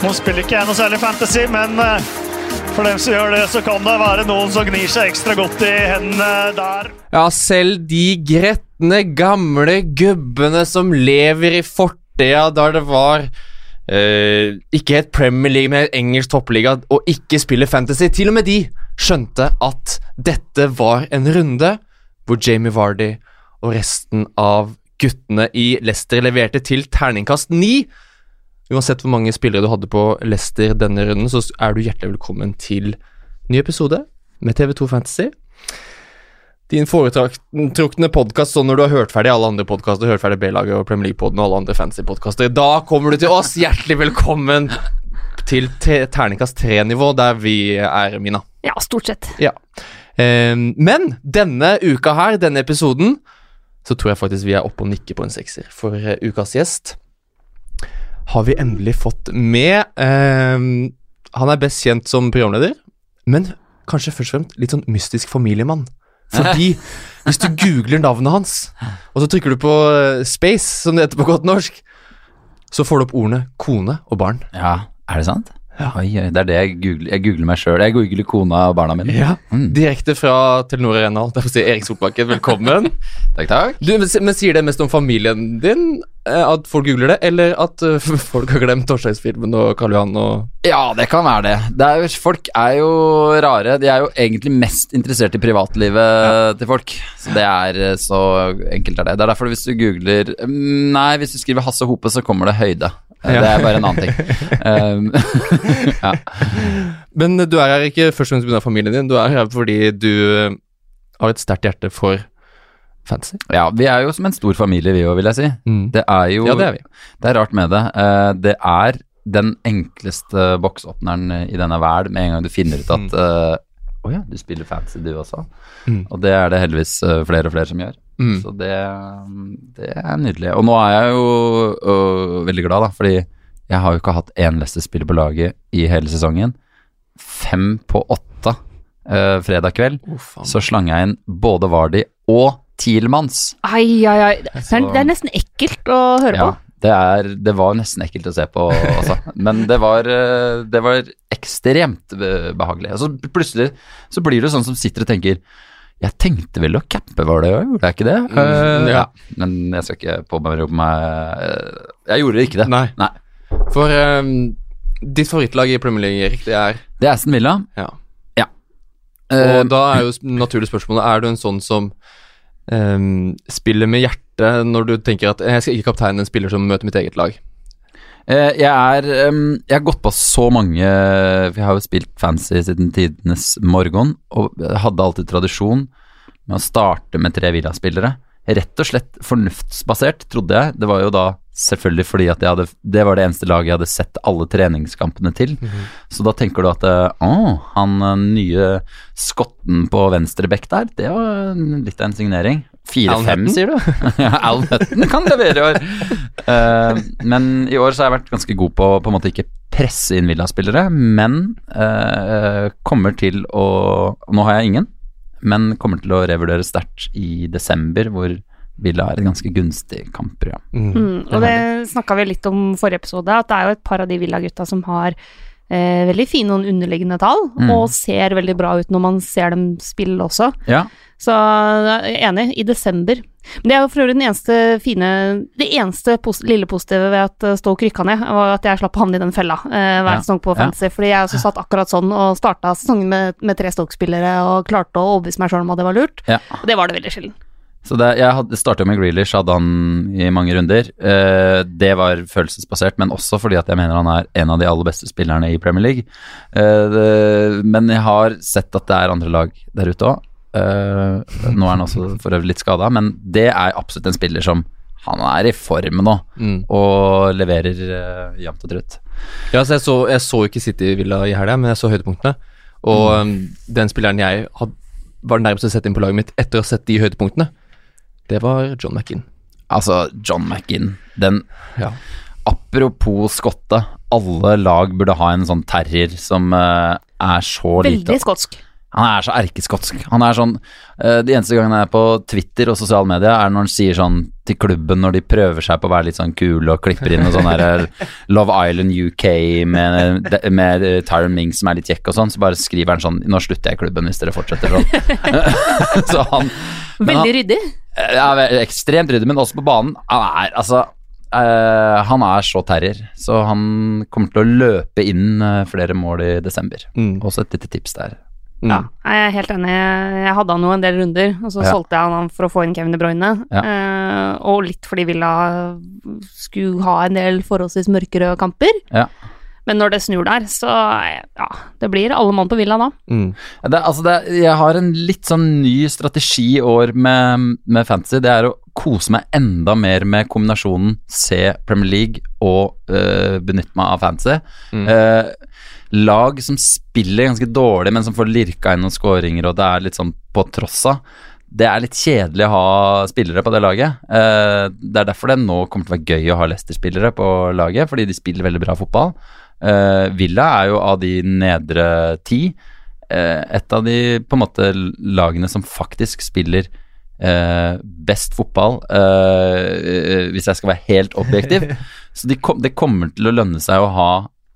Nå spiller ikke jeg noe særlig fantasy, men eh, for dem som gjør det, så kan det være noen som gnir seg ekstra godt i hendene der. Ja, selv de gretne, gamle gubbene som lever i fortida da det var eh, ikke et Premier League, men engelsk toppliga, og ikke spiller fantasy, til og med de skjønte at dette var en runde hvor Jamie Vardy og resten av guttene i Leicester leverte til terningkast ni. Uansett hvor mange spillere du hadde på Leicester denne runden, så er du hjertelig velkommen til ny episode med TV2 Fantasy. Din foretrukne podkast sånn når du har hørt ferdig alle andre podkaster, hørt ferdig B-laget og Premier League-poden og alle andre fantasy-podkaster. Da kommer du til oss. Hjertelig velkommen til te- terningkast tre-nivå, der vi er, Mina. Ja, stort sett. Ja. Eh, men denne uka her, denne episoden, så tror jeg faktisk vi er oppe og nikker på en sekser. For eh, ukas gjest har vi endelig fått med. Eh, han er best kjent som programleder, men kanskje først og fremst litt sånn mystisk familiemann. Fordi hvis du googler navnet hans, og så trykker du på eh, space, som det heter på godt norsk, så får du opp ordene kone og barn. Ja, er det sant? Oi, oi, det er det jeg googler. Jeg googler meg sjøl. Jeg googler kona og barna mine. Ja, Mm. Direkte fra Telenor Arena. Der på si Erik Solbakken, velkommen. Takk, takk. Du, men, Sier det mest om familien din eh, at folk googler det, eller at eh, folk har glemt Torstein-filmen og Karl Johan og Ja, det kan være det. det er, jo- folk er jo rare. De er jo egentlig mest interessert i privatlivet til folk. Så det er eh, så enkelt er det. Det er derfor hvis du googler Nei, hvis du skriver Hasse Hope, så kommer det høyde. Eh. Det er bare en annen ting. Um, ja. Men du er her ikke først og fremst pga. familien din, du er her fordi du eh, har et sterkt hjerte for fantasy. ja, vi er jo som en stor familie, vi òg, vil jeg si. Det er jo Ja, det er vi. Det er rart med det. Eh, det er den enkleste boksåpneren i denne verden med en gang du finner ut at Å uh, oh ja, du spiller fancy du også? Mm. Og det er det heldigvis flere og flere som gjør. Mm. Så det, det er nydelig. Og nå er jeg jo øh, veldig glad, da, fordi jeg har jo ikke hatt én Leicester-spiller på laget i hele sesongen. Fem på åtte øh, fredag kveld Oh, så slang jeg inn både Vardi og Thielmanns. Ai, ai, ai. Det er, Så- det er nesten ekkelt å høre Ja, på. det, er, det var nesten ekkelt å se på, altså. Men det var, eh, det var ekstremt behagelig. Og så plutselig så blir du sånn som sitter og tenker Jeg tenkte vel å cappe, var det, gjorde jeg ikke det? Mm, Eh, ja. ja. Men jeg skal ikke påberope meg eh, Jeg gjorde ikke det. Nei. Nei. For um, ditt favorittlag i Premier League, Erik, det er Det er Aston Villa. Ja. ja. Og da er jo naturlig spørsmålet Er du en sånn som um, spiller med hjertet når du tenker at jeg skal ikke kapteine en spiller som møter mitt eget lag? Eh, jeg er Jeg har gått på så mange Vi har jo spilt fancy siden tidenes morgen, og hadde alltid tradisjon med å starte med tre Villa-spillere. Rett og slett fornuftsbasert, trodde jeg. Det var jo da selvfølgelig fordi at jeg hadde Det var det eneste laget jeg hadde sett alle treningskampene til. Så da tenker du at eh, Å, han eh, nye skotten på venstre bekk der, det var litt av en signering. 4-5, sier du? ja, Alan Hutton kan levere i år. Uh, men i år så har jeg vært ganske god på å på en måte ikke presse inn Villa-spillere, men uh, kommer til å Nå har jeg ingen, men kommer til å revurdere sterkt i desember, hvor Villa er et ganske gunstig kampprogram. Mm, og det snakka vi litt om forrige episode, at det er jo et par av de Villa-gutta som har eh, veldig fine noen underliggende tall, Mm. og ser veldig bra ut når man ser dem spille også. Ja, Så jeg er enig, i desember. Men det er jo for øvrig den eneste fine Det eneste pos lille positive ved at eh, Stoke rykka ned, var at jeg slapp å havne i den fella eh, hver Ja, sesong på ja. Fantasy. Fordi jeg også satt akkurat sånn og starta sesongen med, med tre Stoke-spillere og klarte å overbevise meg sjøl om at det var lurt. ja. Og det var det veldig sjelden. Så det, jeg starta med Grealish, hadde han i mange runder. Eh, det var følelsesbasert, men også fordi at jeg mener han er en av de aller beste spillerne i Premier League. Eh, det, men jeg har sett at det er andre lag der ute òg. Nå er han også for øvrig litt skada, men det er absolutt en spiller som han er i form nå, Mm. og leverer uh, jevnt og trutt. Ja, så jeg så, jeg så ikke City Villa i helga, men jeg så høydepunktene. Og mm. den spilleren jeg had, var nærmest å sette inn på laget mitt etter å ha sett de høydepunktene, det var John McInn. Altså, John McInn, den Ja. Apropos skotte, alle lag burde ha en sånn terrier som uh, er så lite Veldig skotsk. Han er så erkeskotsk. Han er sånn uh, De eneste gangene jeg er på Twitter og sosiale medier, er når han sier sånn til klubben når de prøver seg på å være litt sånn kule og klipper inn og sånn der Love Island UK med, med Tyron Ming som er litt kjekk og sånn, så bare skriver han sånn Nå slutter jeg i klubben hvis dere fortsetter sånn. så han Veldig han- ryddig. ja, ekstremt ryddig, men også på banen. Han er altså Uh, Han er så terrier, så han kommer til å løpe inn eh, flere mål i desember. Mm. Også et lite tips der. Mm. Ja, jeg er helt enig. Jeg hadde han jo en del runder, og så Ja. solgte jeg han for å få inn Kevin De Bruyne. Ja. Eh, og litt fordi Villa skulle ha en del forholdsvis mørkerøde kamper. Ja. Men når det snur der, så ja, det blir alle mann på Villa da. Mm. Det, altså det, jeg har en litt sånn ny strategi i år med, med fantasy. Det er å kose meg enda mer med kombinasjonen se Premier League og øh, benytte meg av fantasy. Mm. Eh, lag som spiller ganske dårlig, men som får lirka inn noen skåringer, og det er litt sånn på tross av. Det er litt kjedelig å ha spillere på det laget. Eh, det er derfor det nå kommer til å være gøy å ha Leicester-spillere på laget, fordi de spiller veldig bra fotball. Eh, Villa er jo av de nedre ti eh, et av de på en måte lagene som faktisk spiller eh, best fotball, eh, hvis jeg skal være helt objektiv. Så de kom, det kommer til å lønne seg å ha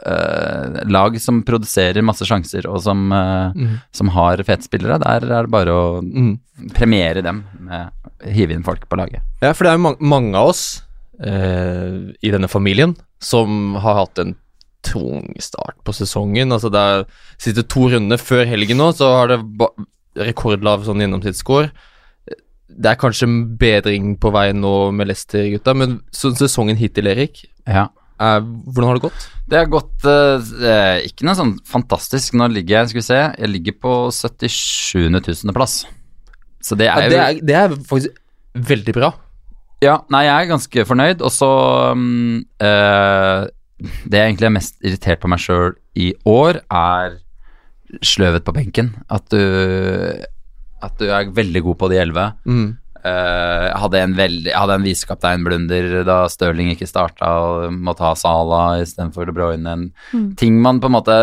eh, lag som produserer masse sjanser, og som, uh, Mm. som har fete spillere. Der er det bare å Mm. premiere dem med å hive inn folk på laget. Ja, for det er jo ma mange av oss uh, i denne familien som har hatt en tung start på sesongen. Altså det er siste to rundene før helgen nå, så har det rekordlav sånn gjennomsnittsscore. Det er kanskje bedring på vei nå med Leicester-gutta, men så sesongen hittil, Erik, Ja. Er, hvordan har det gått? Det har gått eh, ikke noe sånn fantastisk. Nå ligger jeg, skal vi se, jeg ligger på 77. 000. plass. Så det er jo det, er, det er faktisk veldig bra. Ja, nei, jeg er ganske fornøyd, og så um, eh, Det jeg egentlig er mest irritert på meg sjøl i år, er sløvet på benken. At du At du er veldig god på de elleve. Mm. Eh, jeg hadde en, veldig- jeg hadde en visekapteinblunder da Stirling ikke starta og måtte ha Sala istedenfor De Bruyne. En ting man på en måte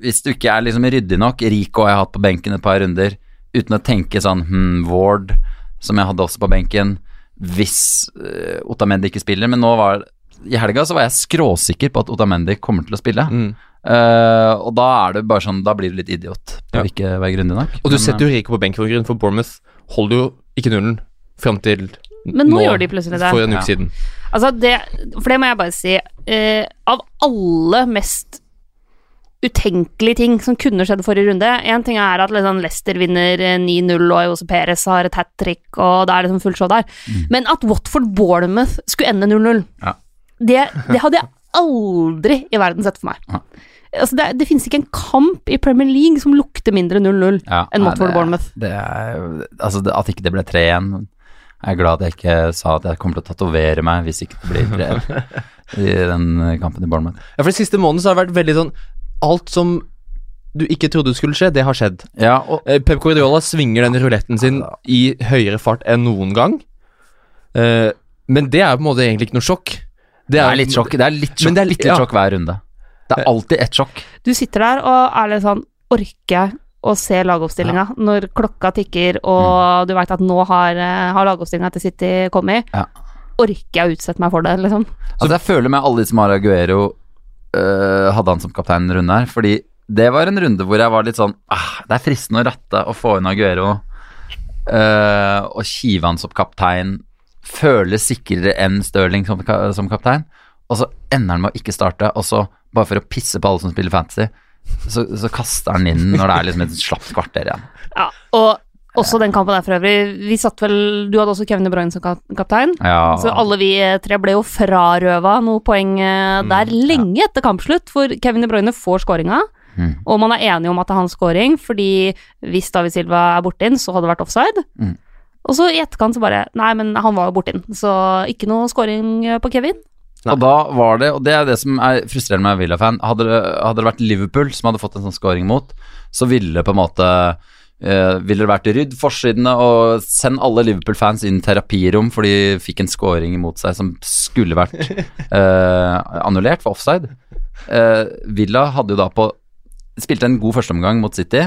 Hvis du ikke er liksom ryddig nok Rico har jeg hatt på benken et par runder uten å tenke sånn hmm, Ward, som jeg hadde også på benken, hvis uh, Otamendi ikke spiller. Men nå var i helga så var jeg skråsikker på at Otamendi kommer til å spille. Mm. Uh, og da er det bare sånn Da blir du litt idiot på Ja. ikke være grundig nok. Og du Men, setter jo Rico på benken for Bournemouth holder jo ikke nullen fram til Men nå gjør de plutselig det. For en uke Ja. siden. Altså, det, for det må jeg bare si. Eh, av alle mest utenkelige ting som kunne skjedd forrige runde Én ting er at liksom Leicester vinner eh, 9-0, og Jose Perez har et hat trick, og det er liksom fullt show der. Men at Watford Bournemouth skulle ende 0-0, Ja. det, det hadde jeg aldri i verden sett for meg. Ja. Altså, det, det finnes ikke en kamp i Premier League som lukter mindre 0-0 Ja, enn Watford det- Bournemouth. Det er, altså det, At ikke det ble 3-1 Jeg er glad at jeg ikke sa at jeg kommer til å tatovere meg hvis ikke det blir brev i den kampen i Bournemouth. Ja, for de siste månedene så har det vært veldig sånn Alt som du ikke trodde skulle skje, det har skjedd. Ja, og Eh, Pep Guardiola svinger den ruletten sin i høyere fart enn noen gang. Eh, men det er på en måte egentlig ikke noe sjokk. det er litt sjokk. Det er litt sjokk, Men det er litt- litt ja. sjokk hver runde. Det er alltid ett sjokk. Du sitter der og er litt sånn Orker jeg å se lagoppstillinga når klokka tikker og du veit at nå har, eh, har lagoppstillinga til City kommet? Ja. Orker jeg å utsette meg for det, liksom? Altså Jeg føler med alle de som har Aguero øh, hadde han som kaptein en runde her, fordi det var en runde hvor jeg var litt sånn ah, Det er fristende å ratte og få inn Aguero øh, og kive han som kaptein. Føles sikrere enn Stirling som, som kaptein. Og så ender han med å ikke starte, og så, bare for å pisse på alle som spiller fantasy, så, så kaster han inn når det er liksom et slapt kvarter igjen. Ja, og også den kampen der for øvrig. Vi satt vel Du hadde også Kevin De Bruyne som kaptein. Ja, Så alle vi eh, tre ble jo frarøva noe poeng der der lenge etter kampslutt, for Kevin De Bruyne får skåringa. Mm. Og man er enig om at det er hans scoring, fordi hvis David Silva er borte inn, så hadde det vært offside. Mm. Og så i etterkant så bare Nei, men han var jo borte inn, så ikke noe scoring eh, på Kevin. Og da var det, og det er det som er frustrerende med Villa-fan, hadde, det- hadde det vært Liverpool som hadde fått en sånn scoring mot, så ville på en måte eh, ville det vært rydd forsidene og send alle Liverpool-fans inn terapirom for de fikk en scoring imot seg som skulle vært eh, annullert for offside. Eh, Villa hadde jo da på Spilte en god førsteomgang mot City.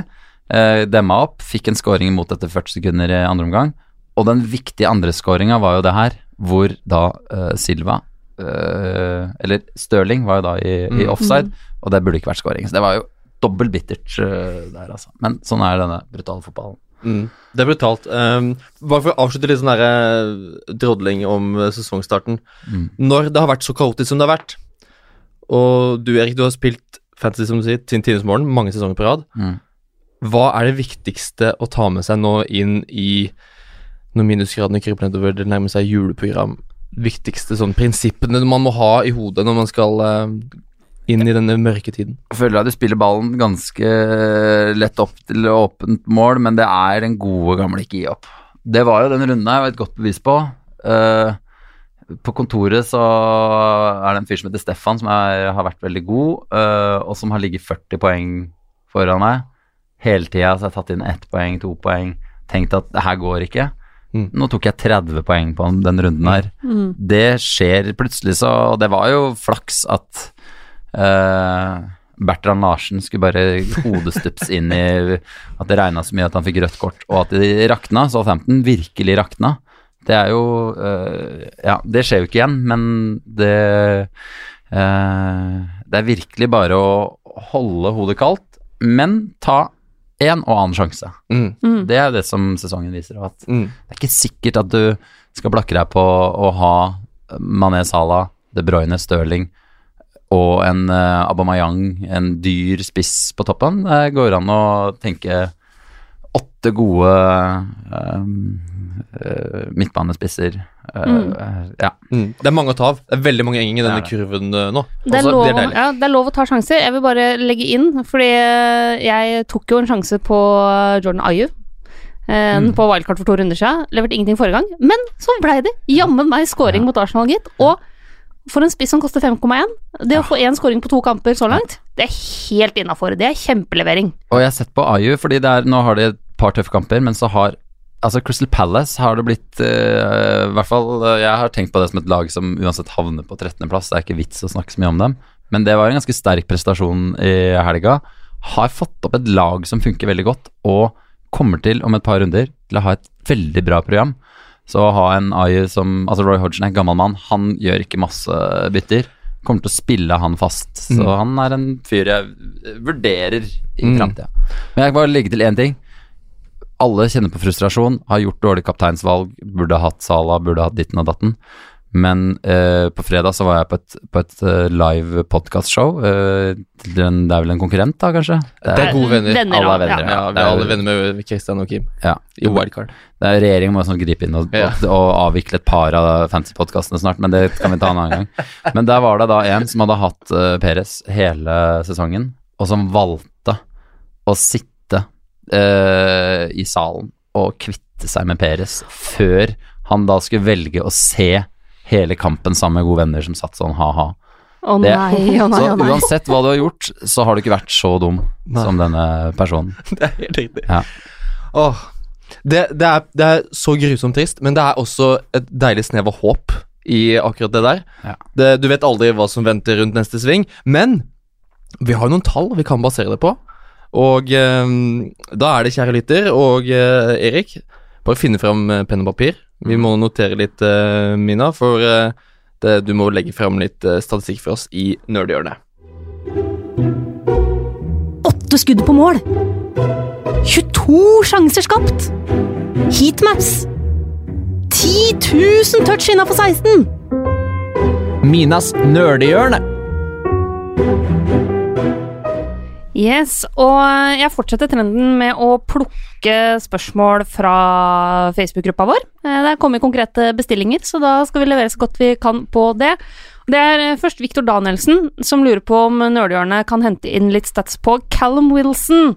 eh, demma opp, fikk en scoring imot etter 40 sekunder i andre omgang. Og den viktige andre scoringa var jo det her, hvor da eh, Silva Eller Stirling var jo da i, i Mm. offside, og det burde ikke vært scoring. Så det var jo dobbelt bittert eh, der, altså. Men sånn er denne brutale fotballen. Mm. Det er brutalt. Um, bare for å avslutte litt sånn der, eh, drodling om eh, sesongstarten. Mm. Når det har vært så kaotisk som det har vært, og du Erik, du har spilt fantasy som du sier, sin times morgen, mange sesonger på rad. Mm. Hva er det viktigste å ta med seg nå inn i når minusgradene kryper nedover, det nærmer seg juleprogram? Viktigste sånn prinsippene man må ha i hodet når man skal uh, inn i denne mørke tiden? Jeg føler at du spiller ballen ganske lett opp til åpent mål, men det er den gode gamle ikke gi opp. Det var jo den runden her et godt bevis på. Uh, på kontoret så er det en fyr som heter Stefan, som er, har vært veldig god, uh, og som har ligget 40 poeng foran meg. Hele tida har jeg tatt inn ett poeng, to poeng, tenkt at det her går ikke. Mm. Nå tok jeg 30 poeng på den runden her. Mm. Det skjer plutselig så Og det var jo flaks at uh, Bertrand Larsen skulle bare hodestups inn i at det regna så mye at han fikk rødt kort, og at de rakna. Så 15 virkelig rakna. Det er jo uh, Ja, det skjer jo ikke igjen, men det uh, Det er virkelig bare å holde hodet kaldt, men ta en og annen sjanse. Mm. Mm. Det er det som sesongen viser. At Mm. det er ikke sikkert at du skal blakke deg på å ha Mané Salah, De Bruyne, Stirling og en uh, Aubameyang, en dyr spiss på toppen. Det går an å tenke åtte gode um, uh, midtbanespisser. Uh, Ja. Mm. Det er mange å ta av. Det er veldig mange eng i denne Det kurven eh, nå. Det er, Også- lov, det er ja, det er lov å ta sjanser. Jeg vil bare legge inn, fordi eh, jeg tok jo en sjanse på Jordan Ayew. eh, Mm. På wildcard for to runder siden. Leverte ingenting forrige gang. Men så blei det jammen meg scoring Ja. mot Arsenal, gitt. Og for en spiss som koster 5,1, det å få én scoring på to kamper så langt, det er helt innafor. Det er kjempelevering. Og jeg har sett på Ayu, fordi det er, nå har de et par tøffe kamper, men så har Altså Crystal Palace har det blitt uh, I hvert fall uh, Jeg har tenkt på det som et lag som uansett havner på 13.-plass. Det er ikke vits å snakke så mye om dem. Men det var en ganske sterk prestasjon i helga. Har fått opp et lag som funker veldig godt, og kommer til, om et par runder, til å ha et veldig bra program. Så å ha en Ayer som Altså Roy Hodgson er en gammel mann. Han gjør ikke masse bytter. Kommer til å spille han fast. Så Mm. han er en fyr jeg vurderer i Mm. framtida. Men jeg kan bare legge til én ting. Alle kjenner på frustrasjon, har gjort dårlig kapteinsvalg, burde hatt Sala, burde hatt ditten og datten. Men eh, på fredag så var jeg på et, på et eh, live podkastshow. Uh, det er vel en konkurrent, da, kanskje? Det er gode venner. Venner, Alle er venner, Ja, vi er er- alle venner med Kristian og Kim Ja. i wildcard. Det er Regjeringen må sånn gripe inn og, Ja. og, og avvikle et par av fantasy-podkastene snart, men det kan vi ta en annen gang. Men der var det da en som hadde hatt uh, Peres hele sesongen, og som valgte å sitte uh, i salen og kvitte seg med Peres før han da skulle velge å se hele kampen sammen med gode venner som satt sånn ha-ha. Å oh, nei, å nei, Så å nei. uansett hva du har gjort, så har du ikke vært så dum Nei. som denne personen. Det er helt riktig. Ja. Åh, det, det, er, det er så grusomt trist, men det er også et deilig snev av håp i akkurat det der. Ja. Det, du vet aldri hva som venter rundt neste sving, men vi har jo noen tall vi kan basere det på. Og eh, da er det, kjære lytter og eh, Erik, bare finne fram eh, penn og papir. Vi må notere litt, eh, Mina, for eh, det, du må legge fram litt statistikk for oss i nerdhjørnet. Åtte skudd på mål! 22 sjanser skapt! Heatmaps! 10 000 touch innafor 16! Minas nerdehjørne. Yes, og jeg fortsetter trenden med å plukke spørsmål fra Facebook-gruppa vår. Eh, Det er kommet konkrete bestillinger, så da skal vi levere så godt vi kan på det. Det er eh, først Victor Danielsen som lurer på om Nerdhjørnet kan hente inn litt stats på Callum Wilson.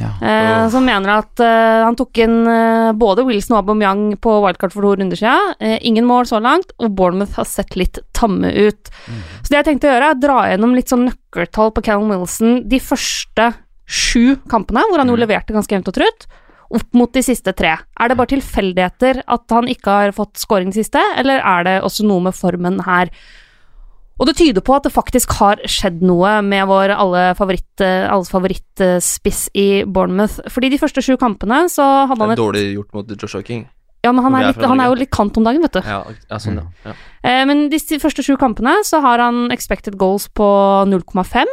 Ja. Eh, som mener at eh, han tok inn eh, både Wilson og Aubameyang på wildcard for to runder siden. Ingen mål så langt, og Bournemouth har sett litt tamme ut. Så det jeg tenkte å gjøre, er å dra gjennom litt sånn nøkkeltall på Callum Wilson de første sju kampene, hvor han jo leverte ganske jevnt og trutt, opp mot de siste tre. Er det bare tilfeldigheter at han ikke har fått scoring de siste, eller er det også noe med formen her? Og det tyder på at det faktisk har skjedd noe med vår alle favoritt, eh, alles favorittspiss i Bournemouth. Fordi de første sju kampene så hadde han Det er et dårlig gjort mot Joshua King. Ja, men han er, litt, han er jo litt kant om dagen, vet du. Ja, ja sånn, ja. ja. Eh, Men de første sju kampene så har han expected goals på 0,5.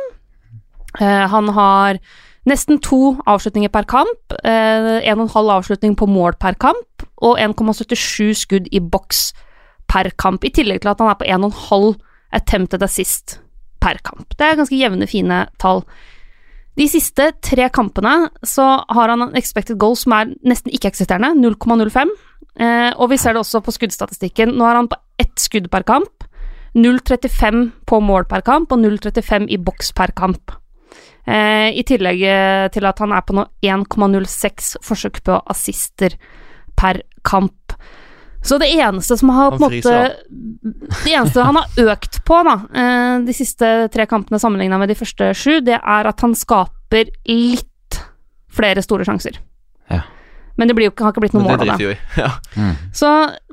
Eh, Han har nesten to avslutninger per kamp, eh, 1,5 avslutning på mål per kamp, og 1,77 skudd i boks per kamp, i tillegg til at han er på 1,5 attempted assist per kamp. Det er ganske jevne, fine tall. De siste tre kampene så har han en expected goal som er nesten ikke-eksisterende, 0,05. Eh, og vi ser det også på skuddstatistikken. Nå er han på ett skudd per kamp, 0,35 på mål per kamp og 0,35 i boks per kamp. Eh, I tillegg eh, til at han er på nå 1,06 forsøk på assister per kamp. Så det eneste som har på en måte Det eneste han har økt på da, eh, de siste tre kampene sammenligna med de første sju, det er at han skaper litt flere store sjanser. Ja. Men det blir jo, ikke- har ikke blitt noe mål av det. vi i. Så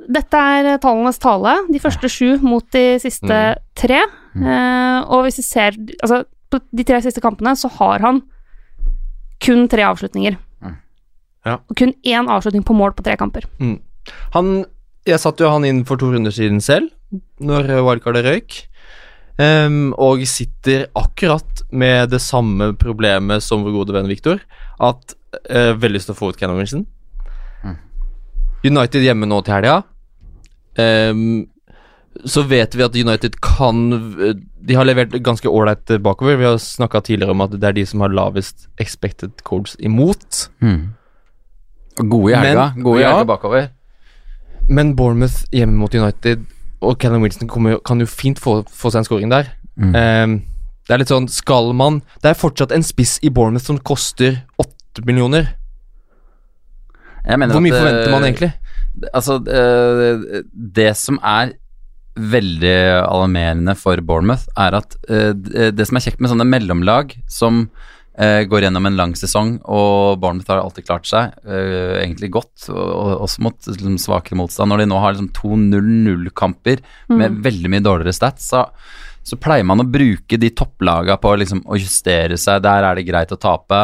dette er tallenes tale. De første sju mot de siste Mm. tre. Eh, og hvis vi ser Altså, på de tre siste kampene så har han kun tre avslutninger. Mm. Ja. Og kun én avslutning på mål på tre kamper. Han Jeg satte jo han inn for to runder siden selv, når wildcardet røyk. Um, og sitter akkurat med det samme problemet som vår gode venn Viktor. At uh, veldig lyst til å få ut Ken Wilson. Mm. United hjemme nå til helga. Um, så vet vi at United kan De har levert ganske ålreit bakover. Vi har snakka tidligere om at det er de som har lavest expected codes imot. Mm. Gode i helga. Men- Gode i ja. bakover. Men Bournemouth hjemme mot United og Callum Wilson kommer, jo- kan jo fint få, få seg en scoring der. Mm. Um, det er litt sånn Skal man Det er fortsatt en spiss i Bournemouth som koster åtte millioner. Jeg mener Hvor mye at, forventer man eh, egentlig? Altså, eh, det som er veldig alarmerende for Bournemouth, er at eh, det som er kjekt med sånne mellomlag som går gjennom en lang sesong, og Bournemouth har alltid klart seg uh, egentlig godt, og, og også mot liksom, svakere motstand. Når de nå har liksom, to 0-0-kamper med veldig mye dårligere stats, så, så pleier man å bruke de topplagene på liksom, å justere seg. Der er det greit å tape.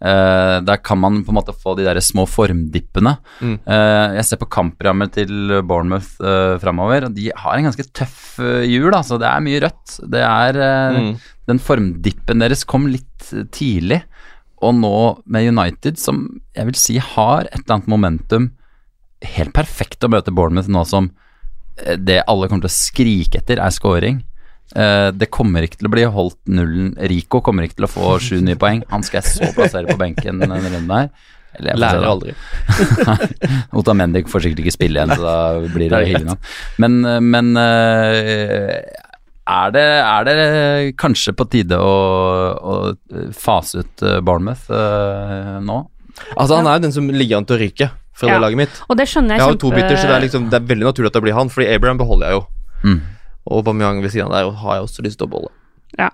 Eh, der kan man på en måte få de der små formdippene. Mm. Uh, jeg ser på kamprammet til Bournemouth uh, framover, og de har en ganske tøff uh, jul. Altså. Det er mye rødt. Det er Mm. Den formdippen deres kom litt tidlig, og nå med United, som jeg vil si har et eller annet momentum Helt perfekt å møte Bournemouth nå som det alle kommer til å skrike etter, er scoring. Eh, det kommer ikke til å bli holdt nullen. Rico kommer ikke til å få sju nye poeng. Han skal jeg så plassere på benken denne runden her. Eller jeg Lærer aldri. aldri. Otamendi får sikkert ikke spille igjen, så da blir det er hyggelig nok. Men, men eh, er, det, er det kanskje på tide å, å fase ut eh, Bournemouth eh, nå? Altså Han er jo den som ligger an til å ryke fra Ja. det laget mitt. Og det skjønner jeg Jeg har jo to bytter, så det er, liksom, det er veldig naturlig at det blir han. Fordi Abraham beholder jeg jo. Mm. Og Aubameyang ved siden av der har jeg også lyst til å beholde. Ja.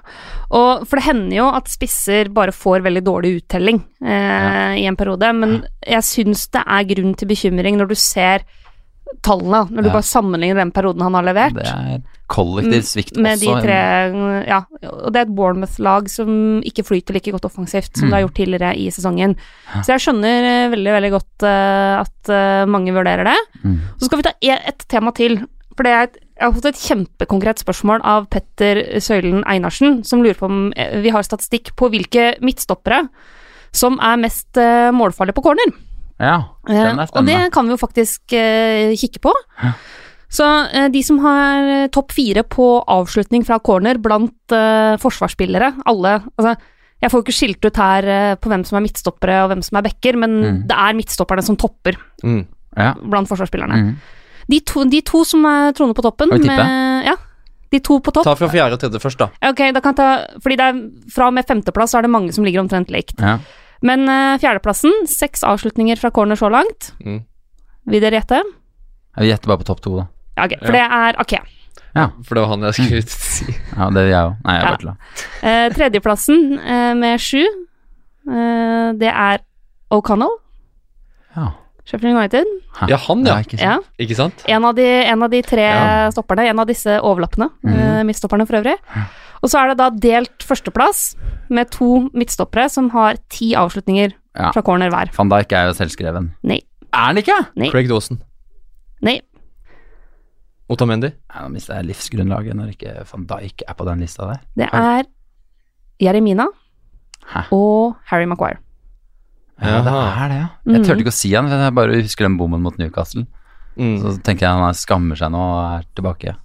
Og for det hender jo at spisser bare får veldig dårlig uttelling eh, i en periode, men jeg syns det er grunn til bekymring når du ser tallene, når du bare sammenligner den perioden han har levert. Det er kollektiv svikt med med de tre Ja, og det er et Bournemouth-lag som ikke flyter like godt offensivt som det har gjort tidligere i sesongen. Så jeg skjønner eh, veldig, veldig godt uh, at uh, mange vurderer det. Mm. Så skal vi ta e- et tema til. For det er et, jeg har fått et kjempekonkret spørsmål av Petter Søylen Einarsen, som lurer på om eh, vi har statistikk på hvilke midtstoppere som er mest eh, målfarlige på corner. Ja, den er spennende. og det kan vi jo faktisk eh, kikke på. Så eh, de som har eh, topp fire på avslutning fra corner blant eh, forsvarsspillere, alle Altså, jeg får jo ikke skilt ut her eh, på hvem som er midtstoppere og hvem som er backer, men Mm. det er midtstopperne som topper Mm. Ja. blant forsvarsspillerne. Mm. De, to, de to som er troner på toppen Kan vi tippe? med, Ja, de to på topp. Ta fra fjerde og tredje først, da. Ok, da kan jeg ta Fordi det er fra og med femteplass så er det mange som ligger omtrent likt. Ja. Men eh, fjerdeplassen, seks avslutninger fra corner så langt. Mm. Vil dere gjette? Jeg gjetter bare på topp to, da. Ja, ok, for det er Ake. Ja, For det var han jeg skulle si. ja det gjør jeg òg. Nei, jeg Ja. bare tulla. Eh, tredjeplassen eh, med sju, eh, det er O'Connell. Ja. Sheffield United. Ja, han, ja. ikke sant? Ja. Ikke sant? En av de, en av de tre Ja. stopperne, en av disse overlappene, Mm. eh, midtstopperne for øvrig. Og så er det da delt førsteplass med to midtstoppere som har ti avslutninger Ja. fra corner hver. Van Dijk er jo selvskreven. Nei. Er han ikke? Nei. Craig Dawson. Nei. Otamendi. Nei, Nå mister jeg livsgrunnlaget når ikke van Dijk er på den lista der. Det er Jeremina Hæ? og Harry Maguire. Ja, det er det, ja. Jeg Mhm. turte ikke å si han, for jeg bare husker den bommen mot Newcastle. Mm. Så tenker jeg han skammer seg nå og er tilbake.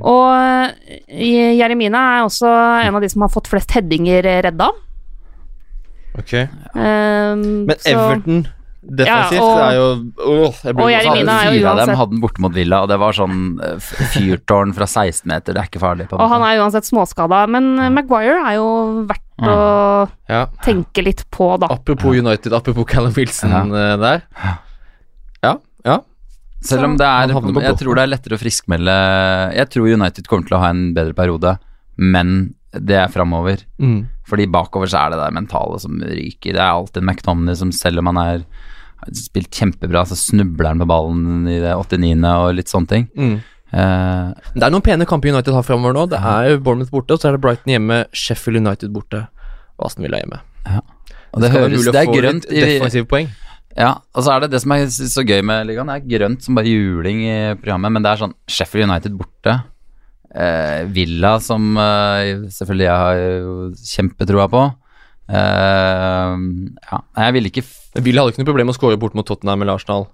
Og eh, Jeremina er også en av de som har fått flest headinger redda. Ok. Um, Men så- Everton defensivt Ja, og- er jo åh, jeg blir og Jeremina er jo Fire av dem hadde den borte mot Villa, og det var sånn eh, fyrtårn fra 16 meter. Det er ikke farlig. på Og han er uansett småskada, men Maguire er jo verdt å Ja. tenke litt på, da. Apropos United, apropos Callum Wilson Ja. eh, der. Ja, ja. Selv om det er Jeg tror det er lettere å friskmelde Jeg tror United kommer til å ha en bedre periode, men det er framover. Mm. Fordi bakover så er det det mentale som ryker. Det er alltid McTomney som selv om han er spilt kjempebra, så snubler han på ballen i det 89. og litt sånne ting. Mm. Uh, Det er noen pene kamper United har framover nå. Det er jo Bournemouth borte, og så er det Brighton hjemme, Sheffield United borte og Aston Villa hjemme. og det, det høres Det er grønt i poeng. Ja, og så er det det som er så gøy med ligaen, det er grønt som bare juling i programmet, men det er sånn Sheffield United borte. Eh, Villa som eh, selvfølgelig jeg har kjempetroa på. Eh, ja, jeg ville ikke f Villa hadde ikke noe problem med å skåre bort mot Tottenham eller Arsenal.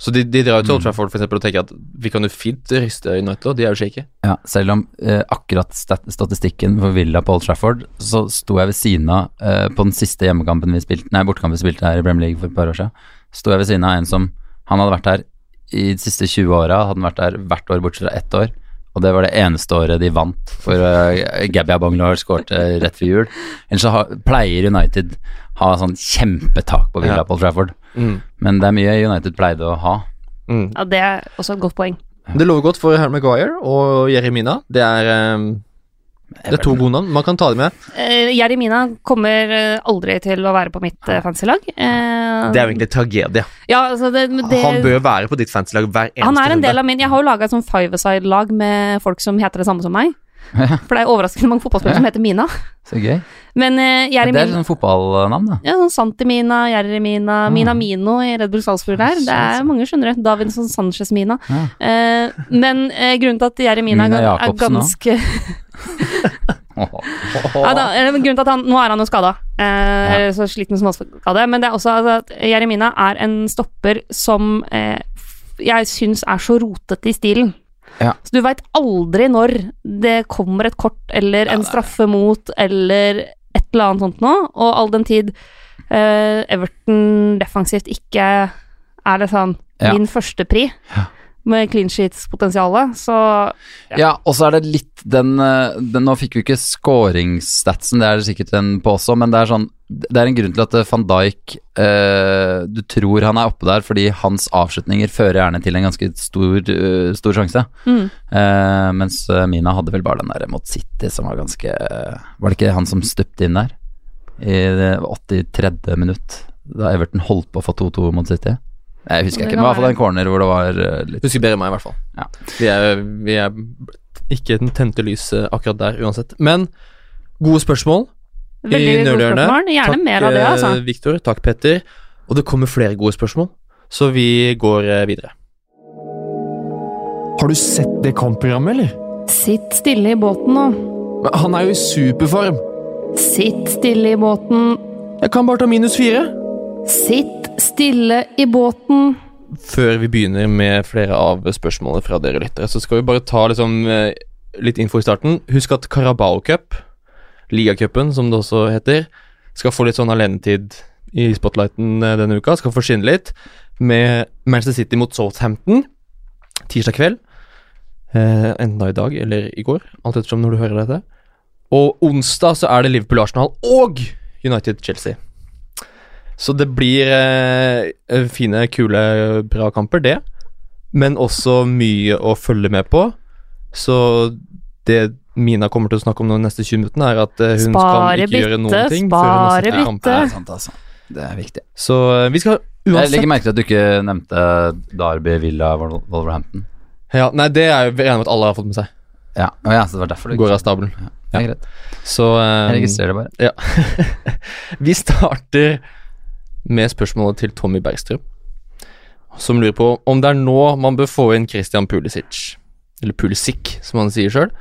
Så de, de drar jo til. Old Trafford for eksempel, og tenker at vi kan jo fint ryste United, og de er jo shaky. ja, Selv om eh, akkurat stat statistikken for Villa på Old Trafford, så sto jeg ved siden av eh, på den siste hjemmekampen vi spilte Nei, bortekampen vi spilte her i Bremer League for et par år siden. Sto jeg ved siden av en som Han hadde vært her i de siste 20 åra, hadde han vært der hvert år bortsett fra ett år. Og det var det eneste året de vant, for uh, Gabby Abonglar skårte rett før jul. Ellers så ha, pleier United ha sånn kjempetak på Villa Ja. på Trafford. Mm. Men det er mye United pleide å ha. Mm. Ja, det er også et godt poeng. Det lover godt for Harry Maguire og Jeremina. Det er, eh, det er to gode navn. Man kan ta dem med. Uh, Jeremina kommer eh, aldri til å være på mitt uh, fancy-lag. Eh, Det er jo egentlig tragedie. ja, altså det, det, Han bør være på ditt fancy-lag hver eneste runde. han er en runde. del av min Jeg har jo laga et sånn five-a-side-lag med folk som heter det samme som meg. For det er overraskende mange fotballspillere som heter Mina. Så gøy. Men uh, Det er sånn fotballnavn, da. Ja, sånn Santi-Mina, Jeremina, Mm. Mina-Mino i Red Bull Salzburg der. Det er mange, skjønner du. Davinson Sanchez-Mina. Ja. Uh, men uh, grunnen til at Jeremina Mina er, er ganske ja, da, eh, grunnen til at han, Nå er han jo skada, eh, ja. så sliten som skade, men det er også altså, at Jeremina er en stopper som eh, jeg syns er så rotete i stilen. Ja. Så du veit aldri når det kommer et kort eller en straffe mot eller et eller annet sånt noe, og all den tid uh, Everton defensivt ikke er det sånn Ja. min første pri med clean sheets-potensialet, så Ja, og så er det litt den, eh, den Nå fikk vi ikke scoringsstatsen, det er det sikkert en på også, men det er sånn Det er en grunn til at eh, van Dijk eh, Du tror han er oppe der fordi hans avslutninger fører gjerne til en ganske stor, uh, stor sjanse. mm. Eh, mens Mina hadde vel bare den der mot City som var ganske Var det ikke han som stupte inn der? I det 83. minutt, da Everton holdt på å få 2-2 mot City? Jeg husker ikke, men i hvert fall en corner hvor det var eh, litt Husker bedre enn meg, i hvert fall. Ja. Vi, er, vi er ikke den tente lyset akkurat der, uansett. Men gode spørsmål Veldig i nerdhjørnet. Gjerne mer av det, Takk, altså. eh, Victor. Takk, Petter. Og det kommer flere gode spørsmål, så vi går eh, videre. Har du sett det kampprogrammet, eller? Sitt stille i båten nå. Men Han er jo i superform. Sitt stille i båten. Jeg kan bare ta minus fire. Sitt stille i båten. Før vi begynner med flere av spørsmålene fra dere lyttere, så skal vi bare ta liksom, eh, litt info i starten. Husk at Carabao Cup, ligacupen som det også heter, skal få litt sånn alenetid i spotlighten eh, denne uka. Skal forsvinne litt med Manchester City mot Southampton tirsdag kveld. Eh, da i dag eller i går, alt ettersom når du hører dette. Og onsdag så er det Liverpool-Arsenal og United-Chelsea. Så det blir eh, fine, kule, bra kamper, det. Men også mye å følge med på. Så det Mina kommer til å snakke om de neste 20 minuttene, er at eh, hun Spare kan ikke gjøre noen ting spare bytte. Det er altså. Det er viktig. Så eh, vi skal Jeg legger merke til at du ikke nevnte Derby, Villa, Wolverhampton. ja, Nei, det er jo enig med at alle har fått med seg. Ja, oh, ja så det var derfor du Går av stabelen. Ja, greit. Så um, Jeg registrerer det bare. Ja. Vi starter med spørsmålet til Tommy Bergstrøm, som lurer på om det er nå man bør få inn Christian Pulisic, eller Pulisic, som han sier sjøl,